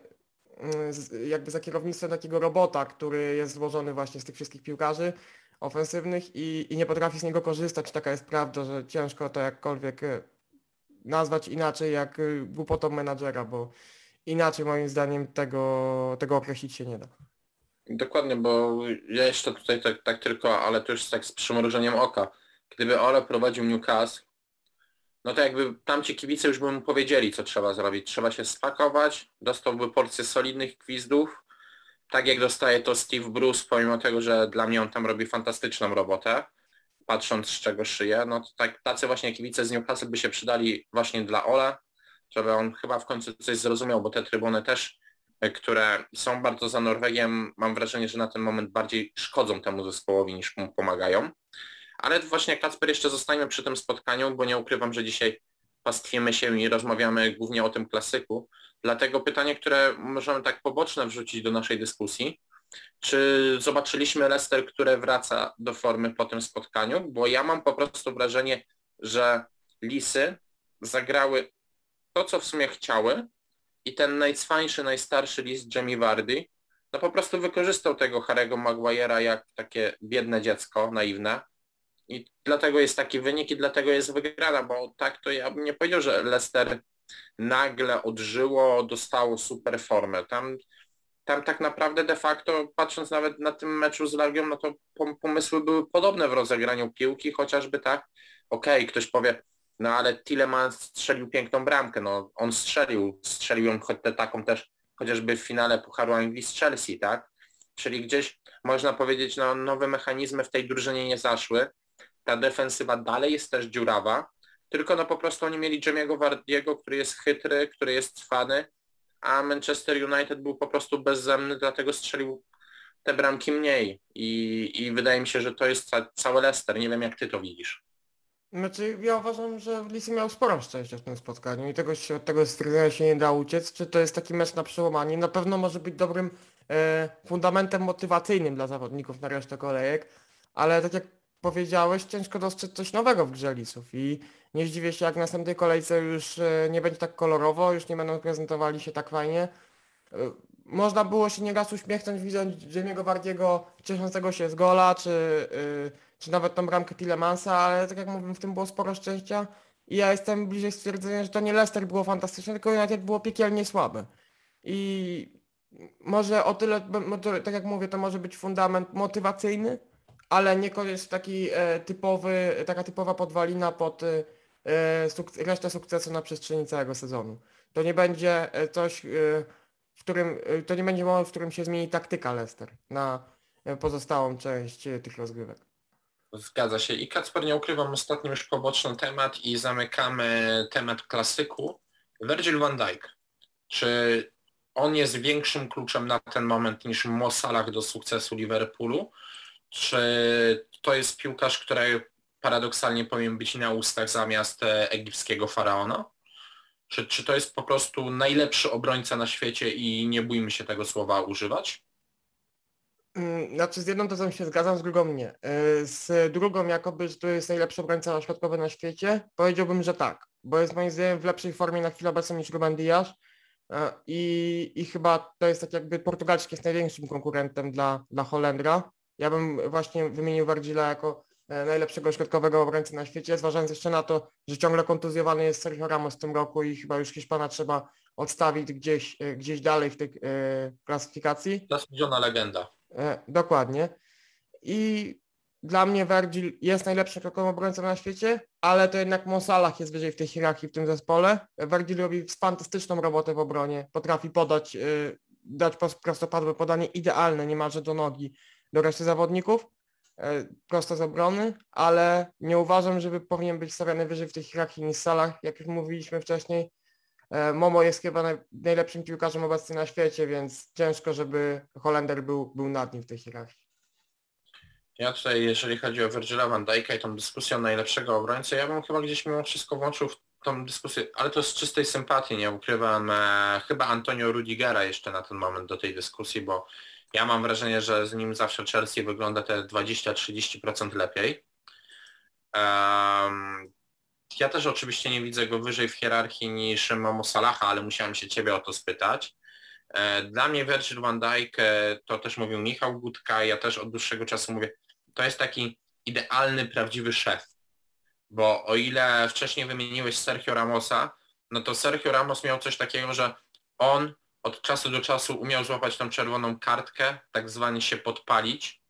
jakby za kierownictwem takiego robota, który jest złożony właśnie z tych wszystkich piłkarzy ofensywnych i, i nie potrafi z niego korzystać. Taka jest prawda, że ciężko to jakkolwiek e, nazwać inaczej jak e, głupotą menadżera, bo inaczej moim zdaniem tego, tego określić się nie da. Dokładnie, bo ja jeszcze tutaj tak, tak tylko, ale to już tak z przymrużeniem oka. Gdyby Ole prowadził Newcastle, no to jakby tamci kibice już by mu powiedzieli, co trzeba zrobić. Trzeba się spakować, dostałby porcję solidnych gwizdów, tak jak dostaje to Steve Bruce, pomimo tego, że dla mnie on tam robi fantastyczną robotę, patrząc z czego szyje, no to tak, tacy właśnie kibice z Newcastle by się przydali właśnie dla Ole, żeby on chyba w końcu coś zrozumiał, bo te trybuny też, e, które są bardzo za Norwegiem, mam wrażenie, że na ten moment bardziej szkodzą temu zespołowi niż mu pomagają. Ale właśnie Kacper jeszcze zostańmy przy tym spotkaniu, bo nie ukrywam, że dzisiaj pastwimy się i rozmawiamy głównie o tym klasyku. Dlatego pytanie, które możemy tak poboczne wrzucić do naszej dyskusji, czy zobaczyliśmy Leicester, które wraca do formy po tym spotkaniu? Bo ja mam po prostu wrażenie, że Lisy zagrały to, co w sumie chciały i ten najcwańszy, najstarszy list Jamie Vardy no po prostu wykorzystał tego Harego Maguire'a jak takie biedne dziecko, naiwne. I dlatego jest taki wynik i dlatego jest wygrana, bo tak to ja bym nie powiedział, że Leicester nagle odżyło, dostało super formę. Tam, tam tak naprawdę de facto, patrząc nawet na tym meczu z Legią, no to pomysły były podobne w rozegraniu piłki, chociażby tak, okej, okay, ktoś powie, no ale Tileman strzelił piękną bramkę, no on strzelił, strzelił ją choć taką też chociażby w finale Pucharu Anglii z Chelsea, tak? Czyli gdzieś można powiedzieć, no nowe mechanizmy w tej drużynie nie zaszły. Ta defensywa dalej jest też dziurawa, tylko no po prostu oni mieli Jamiego Wardiego, który jest chytry, który jest cwany, a Manchester United był po prostu bezzemny, dlatego strzelił te bramki mniej i, i wydaje mi się, że to jest ca cały Leicester. Nie wiem jak ty to widzisz. Znaczy ja uważam, że Lisy miał sporo szczęścia w tym spotkaniu i tego się, od tego stwierdzenia się nie da uciec. Czy to jest taki mecz na przełamanie? Na pewno może być dobrym e, fundamentem motywacyjnym dla zawodników na resztę kolejek, ale tak jak powiedziałeś, ciężko dostrzec coś nowego w grze Lisów i nie zdziwię się jak w następnej kolejce już e, nie będzie tak kolorowo, już nie będą prezentowali się tak fajnie. E, można było się nieraz uśmiechnąć widząc Jamie'ego Wardiego cieszącego się z gola, czy, e, czy nawet tą bramkę Tillemansa, ale tak jak mówię, w tym było sporo szczęścia i ja jestem bliżej stwierdzenia, że to nie Leicester było fantastyczne, tylko United było piekielnie słabe. I może o tyle, tak jak mówię, to może być fundament motywacyjny, ale niekoniecznie taki typowy, taka typowa podwalina pod E, suk resztę sukcesu na przestrzeni całego sezonu. To nie będzie e, coś, e, w którym, to nie będzie moment, w którym się zmieni taktyka Leicester na pozostałą część tych rozgrywek. Zgadza się. I Kacper, nie ukrywam, ostatni już poboczny temat i zamykamy temat klasyku. Virgil van Dijk. Czy on jest większym kluczem na ten moment niż Mo do sukcesu Liverpoolu? Czy to jest piłkarz, który paradoksalnie powinien być na ustach zamiast e, egipskiego faraona? Czy, czy to jest po prostu najlepszy obrońca na świecie i nie bójmy się tego słowa używać? Mm, znaczy z jedną tezą się zgadzam, z drugą nie. E, z drugą jakoby, że to jest najlepszy obrońca środkowy na świecie, powiedziałbym, że tak, bo jest moim zdaniem w lepszej formie na chwilę obecną niż Ruben Diaz e, i, i chyba to jest tak jakby portugalski jest największym konkurentem dla, dla Holendra. Ja bym właśnie wymienił Wardzila jako E, najlepszego środkowego obrońcy na świecie, zważając jeszcze na to, że ciągle kontuzjowany jest Sergio Ramos w tym roku i chyba już Hiszpana trzeba odstawić gdzieś, e, gdzieś dalej w tej e, klasyfikacji. Zasłużona legenda. dokładnie. I dla mnie Virgil jest najlepszym środkowym obrońcą na świecie, ale to jednak Monsalah jest wyżej w tej hierarchii w tym zespole. Virgil robi fantastyczną robotę w obronie, potrafi podać, dać prostopadłe podanie idealne niemalże do nogi do reszty zawodników E, prosto z obrony, ale nie uważam, żeby powinien być stawiany wyżej w tej hierarchii niż Salah, jak już mówiliśmy wcześniej. e, Momo jest chyba naj, najlepszym piłkarzem obecnie na świecie, więc ciężko, żeby Holender był, był nad nim w tej hierarchii. Ja tutaj, jeżeli chodzi o Virgila van Dijk'a i tą dyskusję o najlepszego obrońcę, ja bym chyba gdzieś mimo wszystko włączył w tą dyskusję, ale to z czystej sympatii, nie ukrywam, e, chyba Antonio Rudigera jeszcze na ten moment do tej dyskusji, bo ja mam wrażenie, że z nim zawsze Chelsea wygląda te 20-30% lepiej. Um, ja też oczywiście nie widzę go wyżej w hierarchii niż Momo Salaha, ale musiałem się Ciebie o to spytać. E, dla mnie Virgil van Dijk, e, to też mówił Michał Gutka, ja też od dłuższego czasu mówię, to jest taki idealny, prawdziwy szef. Bo o ile wcześniej wymieniłeś Sergio Ramosa, no to Sergio Ramos miał coś takiego, że on od czasu do czasu umiał złapać tą czerwoną kartkę, tak zwanie się podpalić,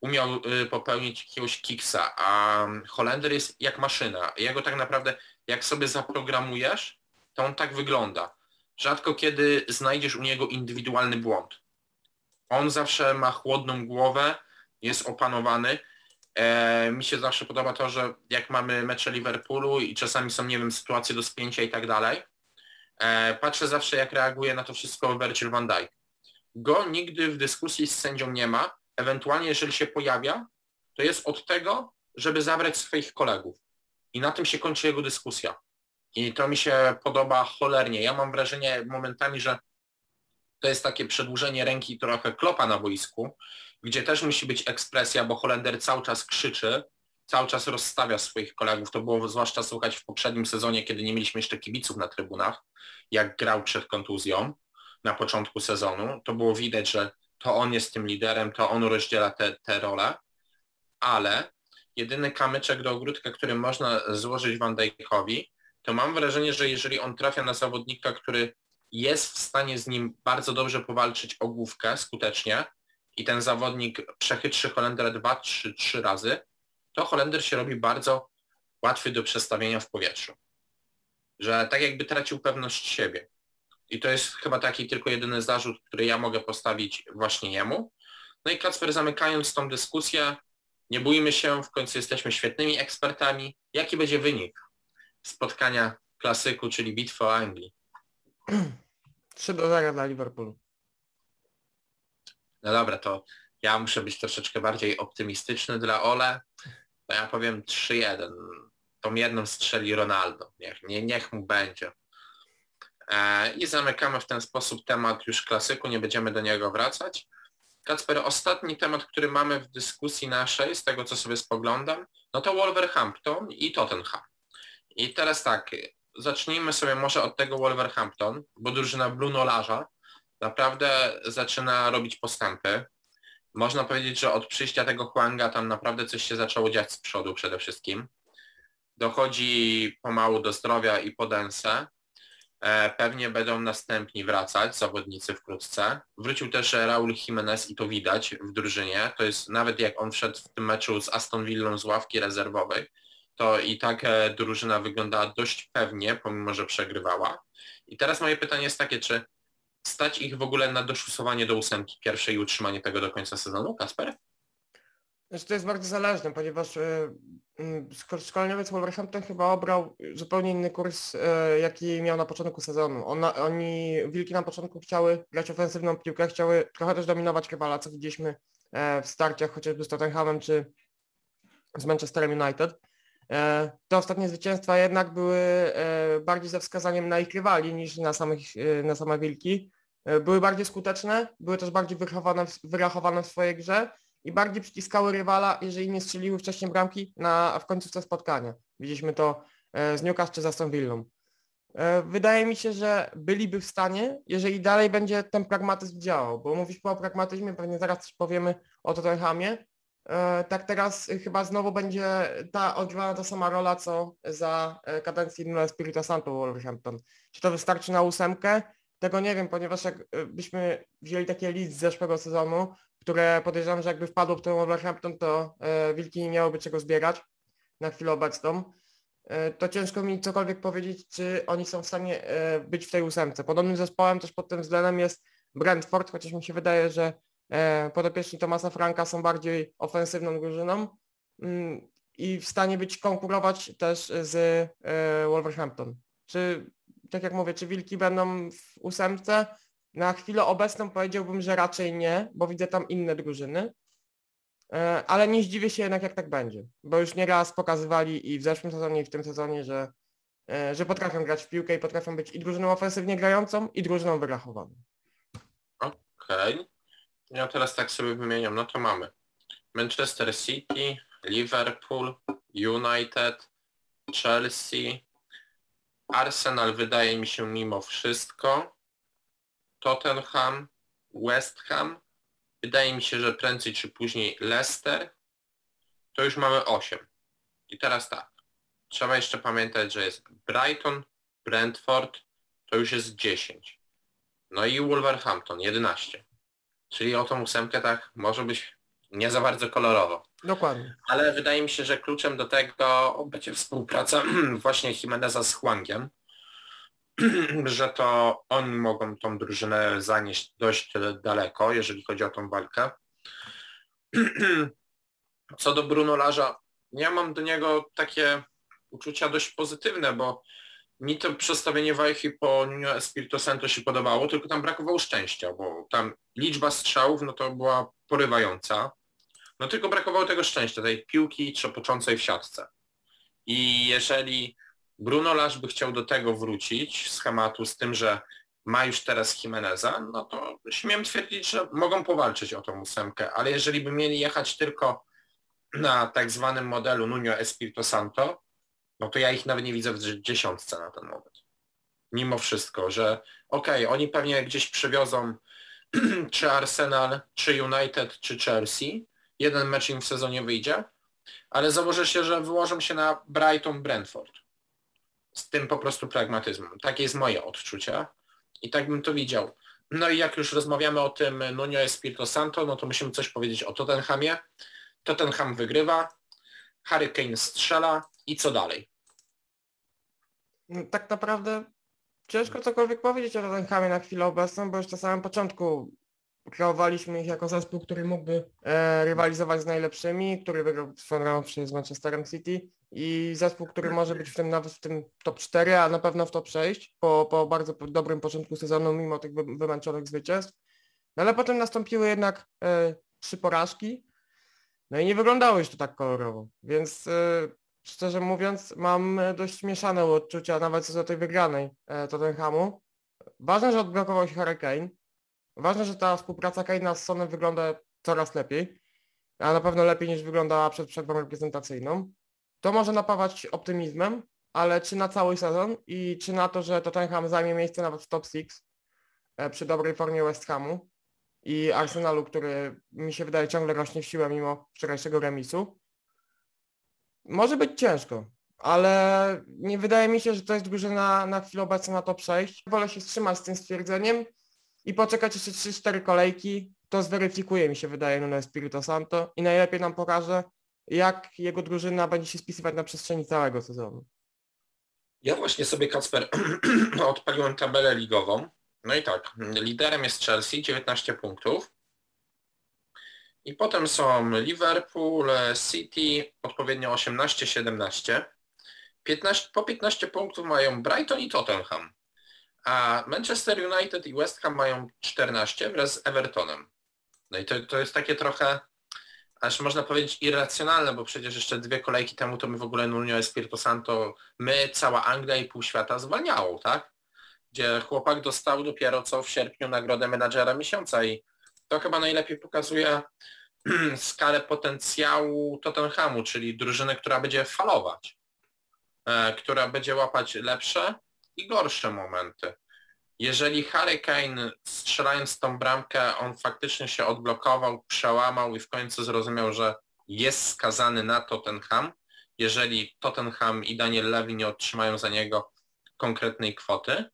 umiał y, popełnić jakiegoś kiksa, a Holender jest jak maszyna. Jego tak naprawdę, jak sobie zaprogramujesz, to on tak wygląda. Rzadko kiedy znajdziesz u niego indywidualny błąd. On zawsze ma chłodną głowę, jest opanowany. E, mi się zawsze podoba to, że jak mamy mecze Liverpoolu i czasami są, nie wiem, sytuacje do spięcia i tak dalej, patrzę zawsze jak reaguje na to wszystko Virgil van Dijk. Go nigdy w dyskusji z sędzią nie ma, ewentualnie jeżeli się pojawia, to jest od tego, żeby zabrać swoich kolegów. I na tym się kończy jego dyskusja. I to mi się podoba cholernie. Ja mam wrażenie momentami, że to jest takie przedłużenie ręki trochę klopa na boisku, gdzie też musi być ekspresja, bo Holender cały czas krzyczy, cały czas rozstawia swoich kolegów. To było zwłaszcza słuchać w poprzednim sezonie, kiedy nie mieliśmy jeszcze kibiców na trybunach, jak grał przed kontuzją na początku sezonu. To było widać, że to on jest tym liderem, to on rozdziela te, te role, ale jedyny kamyczek do ogródka, który można złożyć Van Dijkowi, to mam wrażenie, że jeżeli on trafia na zawodnika, który jest w stanie z nim bardzo dobrze powalczyć o główkę skutecznie i ten zawodnik przechytrzy Holendera dwa, trzy, trzy razy, to Holender się robi bardzo łatwy do przestawienia w powietrzu. Że tak jakby tracił pewność siebie. I to jest chyba taki tylko jedyny zarzut, który ja mogę postawić właśnie jemu. No i Kacper, zamykając tą dyskusję, nie bójmy się, w końcu jesteśmy świetnymi ekspertami. Jaki będzie wynik spotkania klasyku, czyli bitwy o Anglii? 3 do 0 dla Liverpoolu. No dobra, to ja muszę być troszeczkę bardziej optymistyczny dla Ole. To ja powiem 3-1. Tą jedną strzeli Ronaldo. Niech, nie, niech mu będzie. E, I zamykamy w ten sposób temat już klasyku, nie będziemy do niego wracać. Kacper, ostatni temat, który mamy w dyskusji naszej, z tego co sobie spoglądam, no to Wolverhampton i Tottenham. I teraz tak, zacznijmy sobie może od tego Wolverhampton, bo drużyna Bruno Larza naprawdę zaczyna robić postępy. Można powiedzieć, że od przyjścia tego Huanga tam naprawdę coś się zaczęło dziać z przodu przede wszystkim. Dochodzi pomału do zdrowia i podensę. E, pewnie będą następni wracać, zawodnicy wkrótce. Wrócił też Raul Jimenez i to widać w drużynie. To jest nawet jak on wszedł w tym meczu z Aston Villą z ławki rezerwowej, to i tak e, drużyna wyglądała dość pewnie, pomimo że przegrywała. I teraz moje pytanie jest takie, czy stać ich w ogóle na doszusowanie do ósemki pierwszej i utrzymanie tego do końca sezonu, Kasper? Znaczy to jest bardzo zależne, ponieważ yy, szkoleniowiec Wolverhampton chyba obrał zupełnie inny kurs, yy, jaki miał na początku sezonu. Ona, oni, Wilki na początku chciały grać ofensywną piłkę, chciały trochę też dominować rywala, co widzieliśmy yy, w starciach chociażby z Tottenhamem czy z Manchesterem United. Te ostatnie zwycięstwa jednak były bardziej ze wskazaniem na ich rywali niż na, samych, na same Wilki. Były bardziej skuteczne, były też bardziej wyrachowane, wyrachowane w swojej grze i bardziej przyciskały rywala, jeżeli nie strzeliły wcześniej bramki na, w końcówce spotkania. Widzieliśmy to e, z Newcastle czy z Villą. E, wydaje mi się, że byliby w stanie, jeżeli dalej będzie ten pragmatyzm działał, bo mówiliśmy o pragmatyzmie, pewnie zaraz też powiemy o Tottenhamie. E, tak teraz chyba znowu będzie ta odgrywana ta sama rola, co za kadencji Nuno Espirito Santo Wolverhampton. Czy to wystarczy na ósemkę? Tego nie wiem, ponieważ jak byśmy wzięli takie list z zeszłego sezonu, które podejrzewam, że jakby wpadło w ten Wolverhampton, to e, Wilki nie miałoby czego zbierać na chwilę obecną. E, to ciężko mi cokolwiek powiedzieć, czy oni są w stanie być w tej ósemce. Podobnym zespołem też pod tym względem jest Brentford, chociaż mi się wydaje, że podopieczni Tomasa Franka są bardziej ofensywną drużyną mm, i w stanie być konkurować też z Wolverhampton. Czy tak jak mówię, czy Wilki będą w ósemce? Na chwilę obecną powiedziałbym, że raczej nie, bo widzę tam inne drużyny. E, ale nie zdziwię się jednak, jak tak będzie, bo już nieraz pokazywali i w zeszłym sezonie, i w tym sezonie, że, e, że potrafią grać w piłkę i potrafią być i drużyną ofensywnie grającą, i drużyną wyrachowaną. Okej. Okay. Ja teraz tak sobie wymieniam, no to mamy Manchester City, Liverpool, United, Chelsea, Arsenal wydaje mi się mimo wszystko, Tottenham, West Ham, wydaje mi się, że prędzej czy później Leicester, to już mamy 8. I teraz tak, trzeba jeszcze pamiętać, że jest Brighton, Brentford, to już jest 10. No i Wolverhampton, 11. Czyli o tą ósemkę tak może być nie za bardzo kolorowo. Dokładnie. Ale wydaje mi się, że kluczem do tego będzie współpraca właśnie Jimeneza z Huangiem, że to oni mogą tą drużynę zanieść dość daleko, jeżeli chodzi o tą walkę. Co do Bruno Larza, ja mam do niego takie uczucia dość pozytywne, bo mi to przestawienie Wajchy po Nuno Espirito Santo się podobało, tylko tam brakowało szczęścia, bo tam liczba strzałów no to była porywająca. No tylko brakowało tego szczęścia, tej piłki trzepoczącej w siatce. I jeżeli Bruno Lasz by chciał do tego wrócić, schematu z tym, że ma już teraz Jimeneza, no to śmiem twierdzić, że mogą powalczyć o tą ósemkę, ale jeżeli by mieli jechać tylko na tak zwanym modelu Nuno Espirito Santo, no to ja ich nawet nie widzę w dziesiątce na ten moment. Mimo wszystko, że okej, okay, oni pewnie gdzieś przywiozą czy Arsenal, czy United, czy Chelsea. Jeden mecz im w sezonie wyjdzie, ale założę się, że wyłożą się na Brighton Brentford. Z tym po prostu pragmatyzmem. Takie jest moje odczucie i tak bym to widział. No i jak już rozmawiamy o tym Nuno Espirito Santo, no to musimy coś powiedzieć o Tottenhamie. Tottenham wygrywa, Harry Kane strzela i co dalej? Tak naprawdę ciężko cokolwiek powiedzieć o Tottenhamie na chwilę obecną, bo już na samym początku kreowaliśmy ich jako zespół, który mógłby e, rywalizować z najlepszymi, który wygrał swoją z Manchesterem City i zespół, który może być w tym nawet w tym top 4, a na pewno w top 6 po, po bardzo dobrym początku sezonu, mimo tych wymęczonych zwycięstw. No ale potem nastąpiły jednak e, trzy porażki, no i nie wyglądało już to tak kolorowo, więc e, szczerze mówiąc mam dość mieszane odczucia nawet co do tej wygranej e, Tottenhamu. Ważne, że odblokował się Hurricane. Ważne, że ta współpraca Kane'a z Sonem wygląda coraz lepiej, a na pewno lepiej niż wyglądała przed przerwą reprezentacyjną. To może napawać optymizmem, ale czy na cały sezon i czy na to, że Tottenham zajmie miejsce nawet w top 6 e, przy dobrej formie West Hamu i Arsenalu, który mi się wydaje ciągle rośnie w siłę mimo wczorajszego remisu, może być ciężko, ale nie wydaje mi się, że to jest drużyna na chwilę obecną na top 6. Wolę się wstrzymać z tym stwierdzeniem i poczekać jeszcze 3-4 kolejki. To zweryfikuje mi się wydaje Nuno Espirito Santo i najlepiej nam pokaże, jak jego drużyna będzie się spisywać na przestrzeni całego sezonu. Ja właśnie sobie, Kacper, odpaliłem tabelę ligową. No i tak, liderem jest Chelsea, 19 punktów. I potem są Liverpool, City, odpowiednio 18-17. 15, po 15 punktów mają Brighton i Tottenham. A Manchester United i West Ham mają 14 wraz z Evertonem. No i to, to jest takie trochę, aż można powiedzieć irracjonalne, bo przecież jeszcze dwie kolejki temu to my w ogóle Nuno Espirito Santo, my, cała Anglia i pół świata zwalniało, tak? Gdzie chłopak dostał dopiero co w sierpniu nagrodę menadżera miesiąca i to chyba najlepiej pokazuje skalę potencjału Tottenhamu, czyli drużyny, która będzie falować, e, która będzie łapać lepsze i gorsze momenty. Jeżeli Harry Kane strzelając tą bramkę, on faktycznie się odblokował, przełamał i w końcu zrozumiał, że jest skazany na Tottenham, jeżeli Tottenham i Daniel Levy nie otrzymają za niego konkretnej kwoty,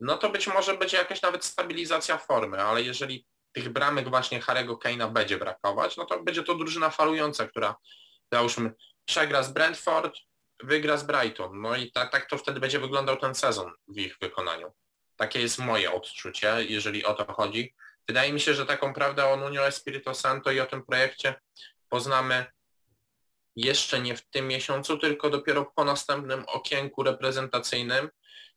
no to być może będzie jakaś nawet stabilizacja formy, ale jeżeli tych bramek właśnie Harego Kane'a będzie brakować, no to będzie to drużyna falująca, która załóżmy przegra z Brentford, wygra z Brighton. No i tak, tak to wtedy będzie wyglądał ten sezon w ich wykonaniu. Takie jest moje odczucie, jeżeli o to chodzi. Wydaje mi się, że taką prawdę o Nuno Espirito Santo i o tym projekcie poznamy jeszcze nie w tym miesiącu, tylko dopiero po następnym okienku reprezentacyjnym,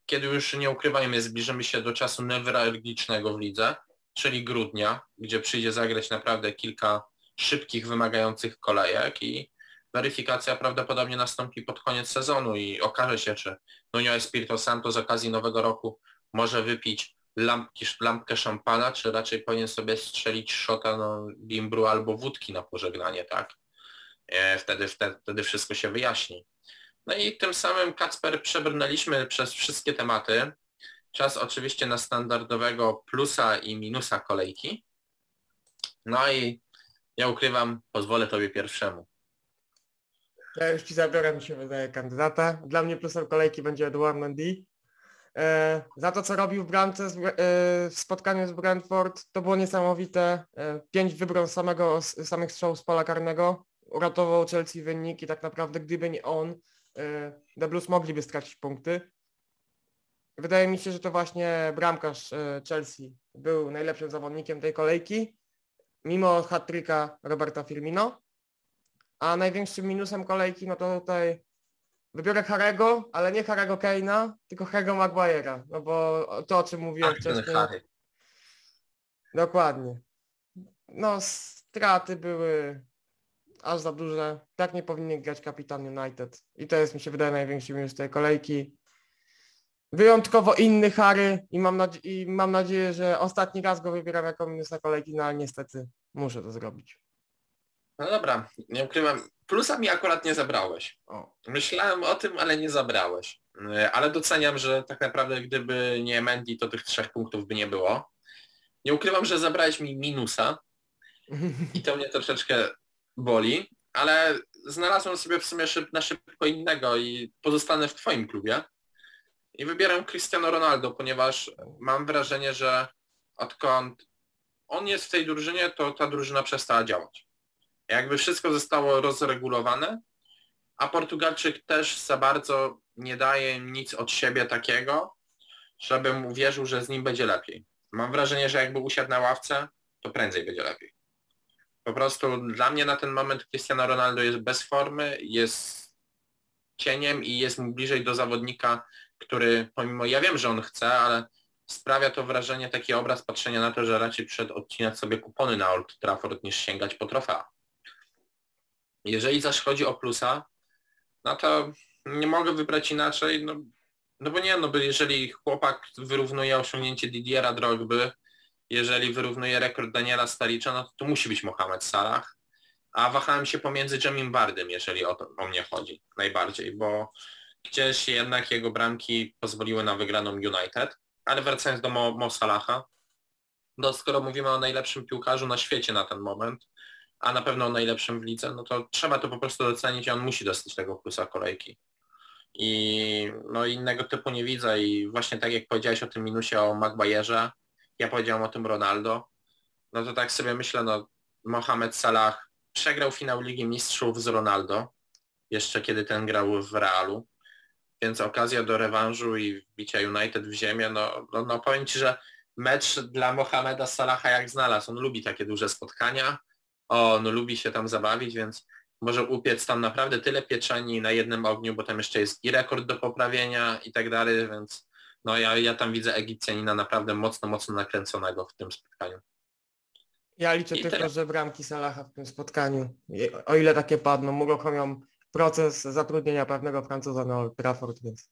kiedy już nie ukrywajmy, zbliżymy się do czasu newralgicznego w lidze, czyli grudnia, gdzie przyjdzie zagrać naprawdę kilka szybkich, wymagających kolejek i weryfikacja prawdopodobnie nastąpi pod koniec sezonu i okaże się, czy Nuno Espirito Santo z okazji nowego roku może wypić lampki, lampkę szampana, czy raczej powinien sobie strzelić szota no, bimbru albo wódki na pożegnanie, tak? E, wtedy, wtedy, wtedy wszystko się wyjaśni. No i tym samym Kacper przebrnęliśmy przez wszystkie tematy. Czas oczywiście na standardowego plusa i minusa kolejki. No i ja ukrywam, pozwolę Tobie pierwszemu. Ja już Ci zabiorę, mi się wydaje, kandydata. Dla mnie plusem kolejki będzie Edouard Mendy. E, za to, co robił w bramce e, w spotkaniu z Brentford, to było niesamowite. E, pięć wybron samego, samych strzałów z pola karnego. Uratował Chelsea wynik i tak naprawdę gdyby nie on, The Blues mogliby stracić punkty. Wydaje mi się, że to właśnie bramkarz Chelsea był najlepszym zawodnikiem tej kolejki, mimo hat Roberta Firmino. A największym minusem kolejki, no to tutaj wybiorę Harego, ale nie Harego Keina, tylko Harego Maguire'a, no bo to o czym mówiłem Ach, wcześniej. Harry. Dokładnie. No straty były aż za duże. Tak nie powinien grać kapitan United. I to jest mi się wydaje największy minus tej kolejki. Wyjątkowo inny Harry i mam, i mam nadzieję, że ostatni raz go wybieram jako minusa kolejki, no ale niestety muszę to zrobić. No dobra, nie ukrywam. Plusa mi akurat nie zabrałeś. O. Myślałem o tym, ale nie zabrałeś. E, Ale doceniam, że tak naprawdę gdyby nie Mendy, to tych trzech punktów by nie było. Nie ukrywam, że zabrałeś mi minusa i to mnie troszeczkę boli, ale znalazłem sobie w sumie szyb, na szybko innego i pozostanę w Twoim klubie. I wybieram Cristiano Ronaldo, ponieważ mam wrażenie, że odkąd on jest w tej drużynie, to ta drużyna przestała działać. Jakby wszystko zostało rozregulowane, a Portugalczyk też za bardzo nie daje nic od siebie takiego, żebym uwierzył, że z nim będzie lepiej. Mam wrażenie, że jakby usiadł na ławce, to prędzej będzie lepiej. Po prostu dla mnie na ten moment Cristiano Ronaldo jest bez formy, jest cieniem i jest mu bliżej do zawodnika, który pomimo, ja wiem, że on chce, ale sprawia to wrażenie, taki obraz patrzenia na to, że raczej przed odcinać sobie kupony na Old Trafford niż sięgać po trofea. Jeżeli zaś chodzi o plusa, no to nie mogę wybrać inaczej, no, no bo nie, no bo jeżeli chłopak wyrównuje osiągnięcie Didiera Drogby, jeżeli wyrównuje rekord Daniela Staricza, no to to musi być Mohamed Salah, a wahałem się pomiędzy Jamim Bardem, jeżeli o, to, o mnie chodzi najbardziej, bo gdzieś jednak jego bramki pozwoliły na wygraną United, ale wracając do Mo, Mo Salaha, no skoro mówimy o najlepszym piłkarzu na świecie na ten moment, a na pewno najlepszym w lidze, no to trzeba to po prostu docenić i on musi dostać tego plusa kolejki. I no innego typu nie widzę i właśnie tak jak powiedziałeś o tym minusie o Maguire'ze, ja powiedziałem o tym Ronaldo, no to tak sobie myślę, no Mohamed Salah przegrał finał Ligi Mistrzów z Ronaldo, jeszcze kiedy ten grał w Realu, więc okazja do rewanżu i wbicia United w ziemię, no, no, no powiem Ci, że mecz dla Mohameda Salaha jak znalazł, on lubi takie duże spotkania, on lubi się tam zabawić, więc może upiec tam naprawdę tyle pieczeni na jednym ogniu, bo tam jeszcze jest i rekord do poprawienia i tak dalej, więc no ja, ja tam widzę Egipcjanina naprawdę mocno, mocno nakręconego w tym spotkaniu. Ja liczę I tylko, teraz- że bramki Salaha w tym spotkaniu, o ile takie padną, uruchomią proces zatrudnienia pewnego Francuza na Old Trafford, więc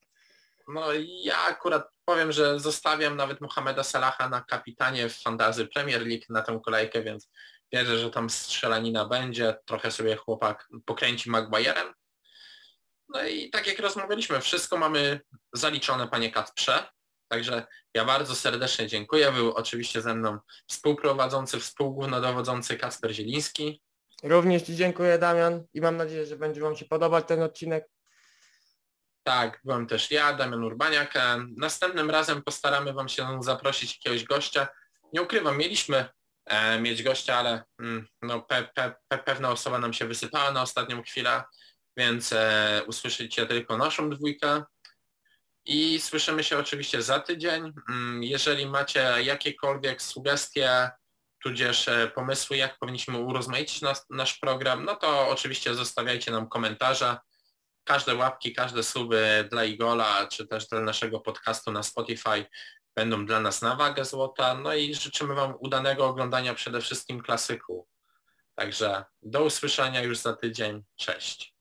No ja akurat powiem, że zostawiam nawet Mohameda Salaha na kapitanie w fantazy Premier League na tę kolejkę, więc wierzę, że tam strzelanina będzie, trochę sobie chłopak pokręci Maguire'em. No i tak jak rozmawialiśmy, wszystko mamy zaliczone, panie Kacprze. Także ja bardzo serdecznie dziękuję. Był oczywiście ze mną współprowadzący, współgłównodowodzący Kacper Zieliński. również Ci dziękuję Damian i mam nadzieję, że będzie Wam się podobać ten odcinek. Tak, byłem też ja, Damian Urbaniak. E, Następnym razem postaramy Wam się zaprosić jakiegoś gościa. Nie ukrywam, mieliśmy mieć gościa, ale mm, no, pe, pe, pe, pewna osoba nam się wysypała na ostatnią chwilę, więc e, usłyszycie tylko naszą dwójkę. I słyszymy się oczywiście za tydzień. Mm, Jeżeli macie jakiekolwiek sugestie, tudzież e, pomysły, jak powinniśmy urozmaicić nas, nasz program, no to oczywiście zostawiajcie nam komentarze każde łapki, każde suby dla Igola, czy też dla naszego podcastu na Spotify będą dla nas na wagę złota. No i życzymy Wam udanego oglądania przede wszystkim klasyku. Także do usłyszenia już za tydzień. Cześć.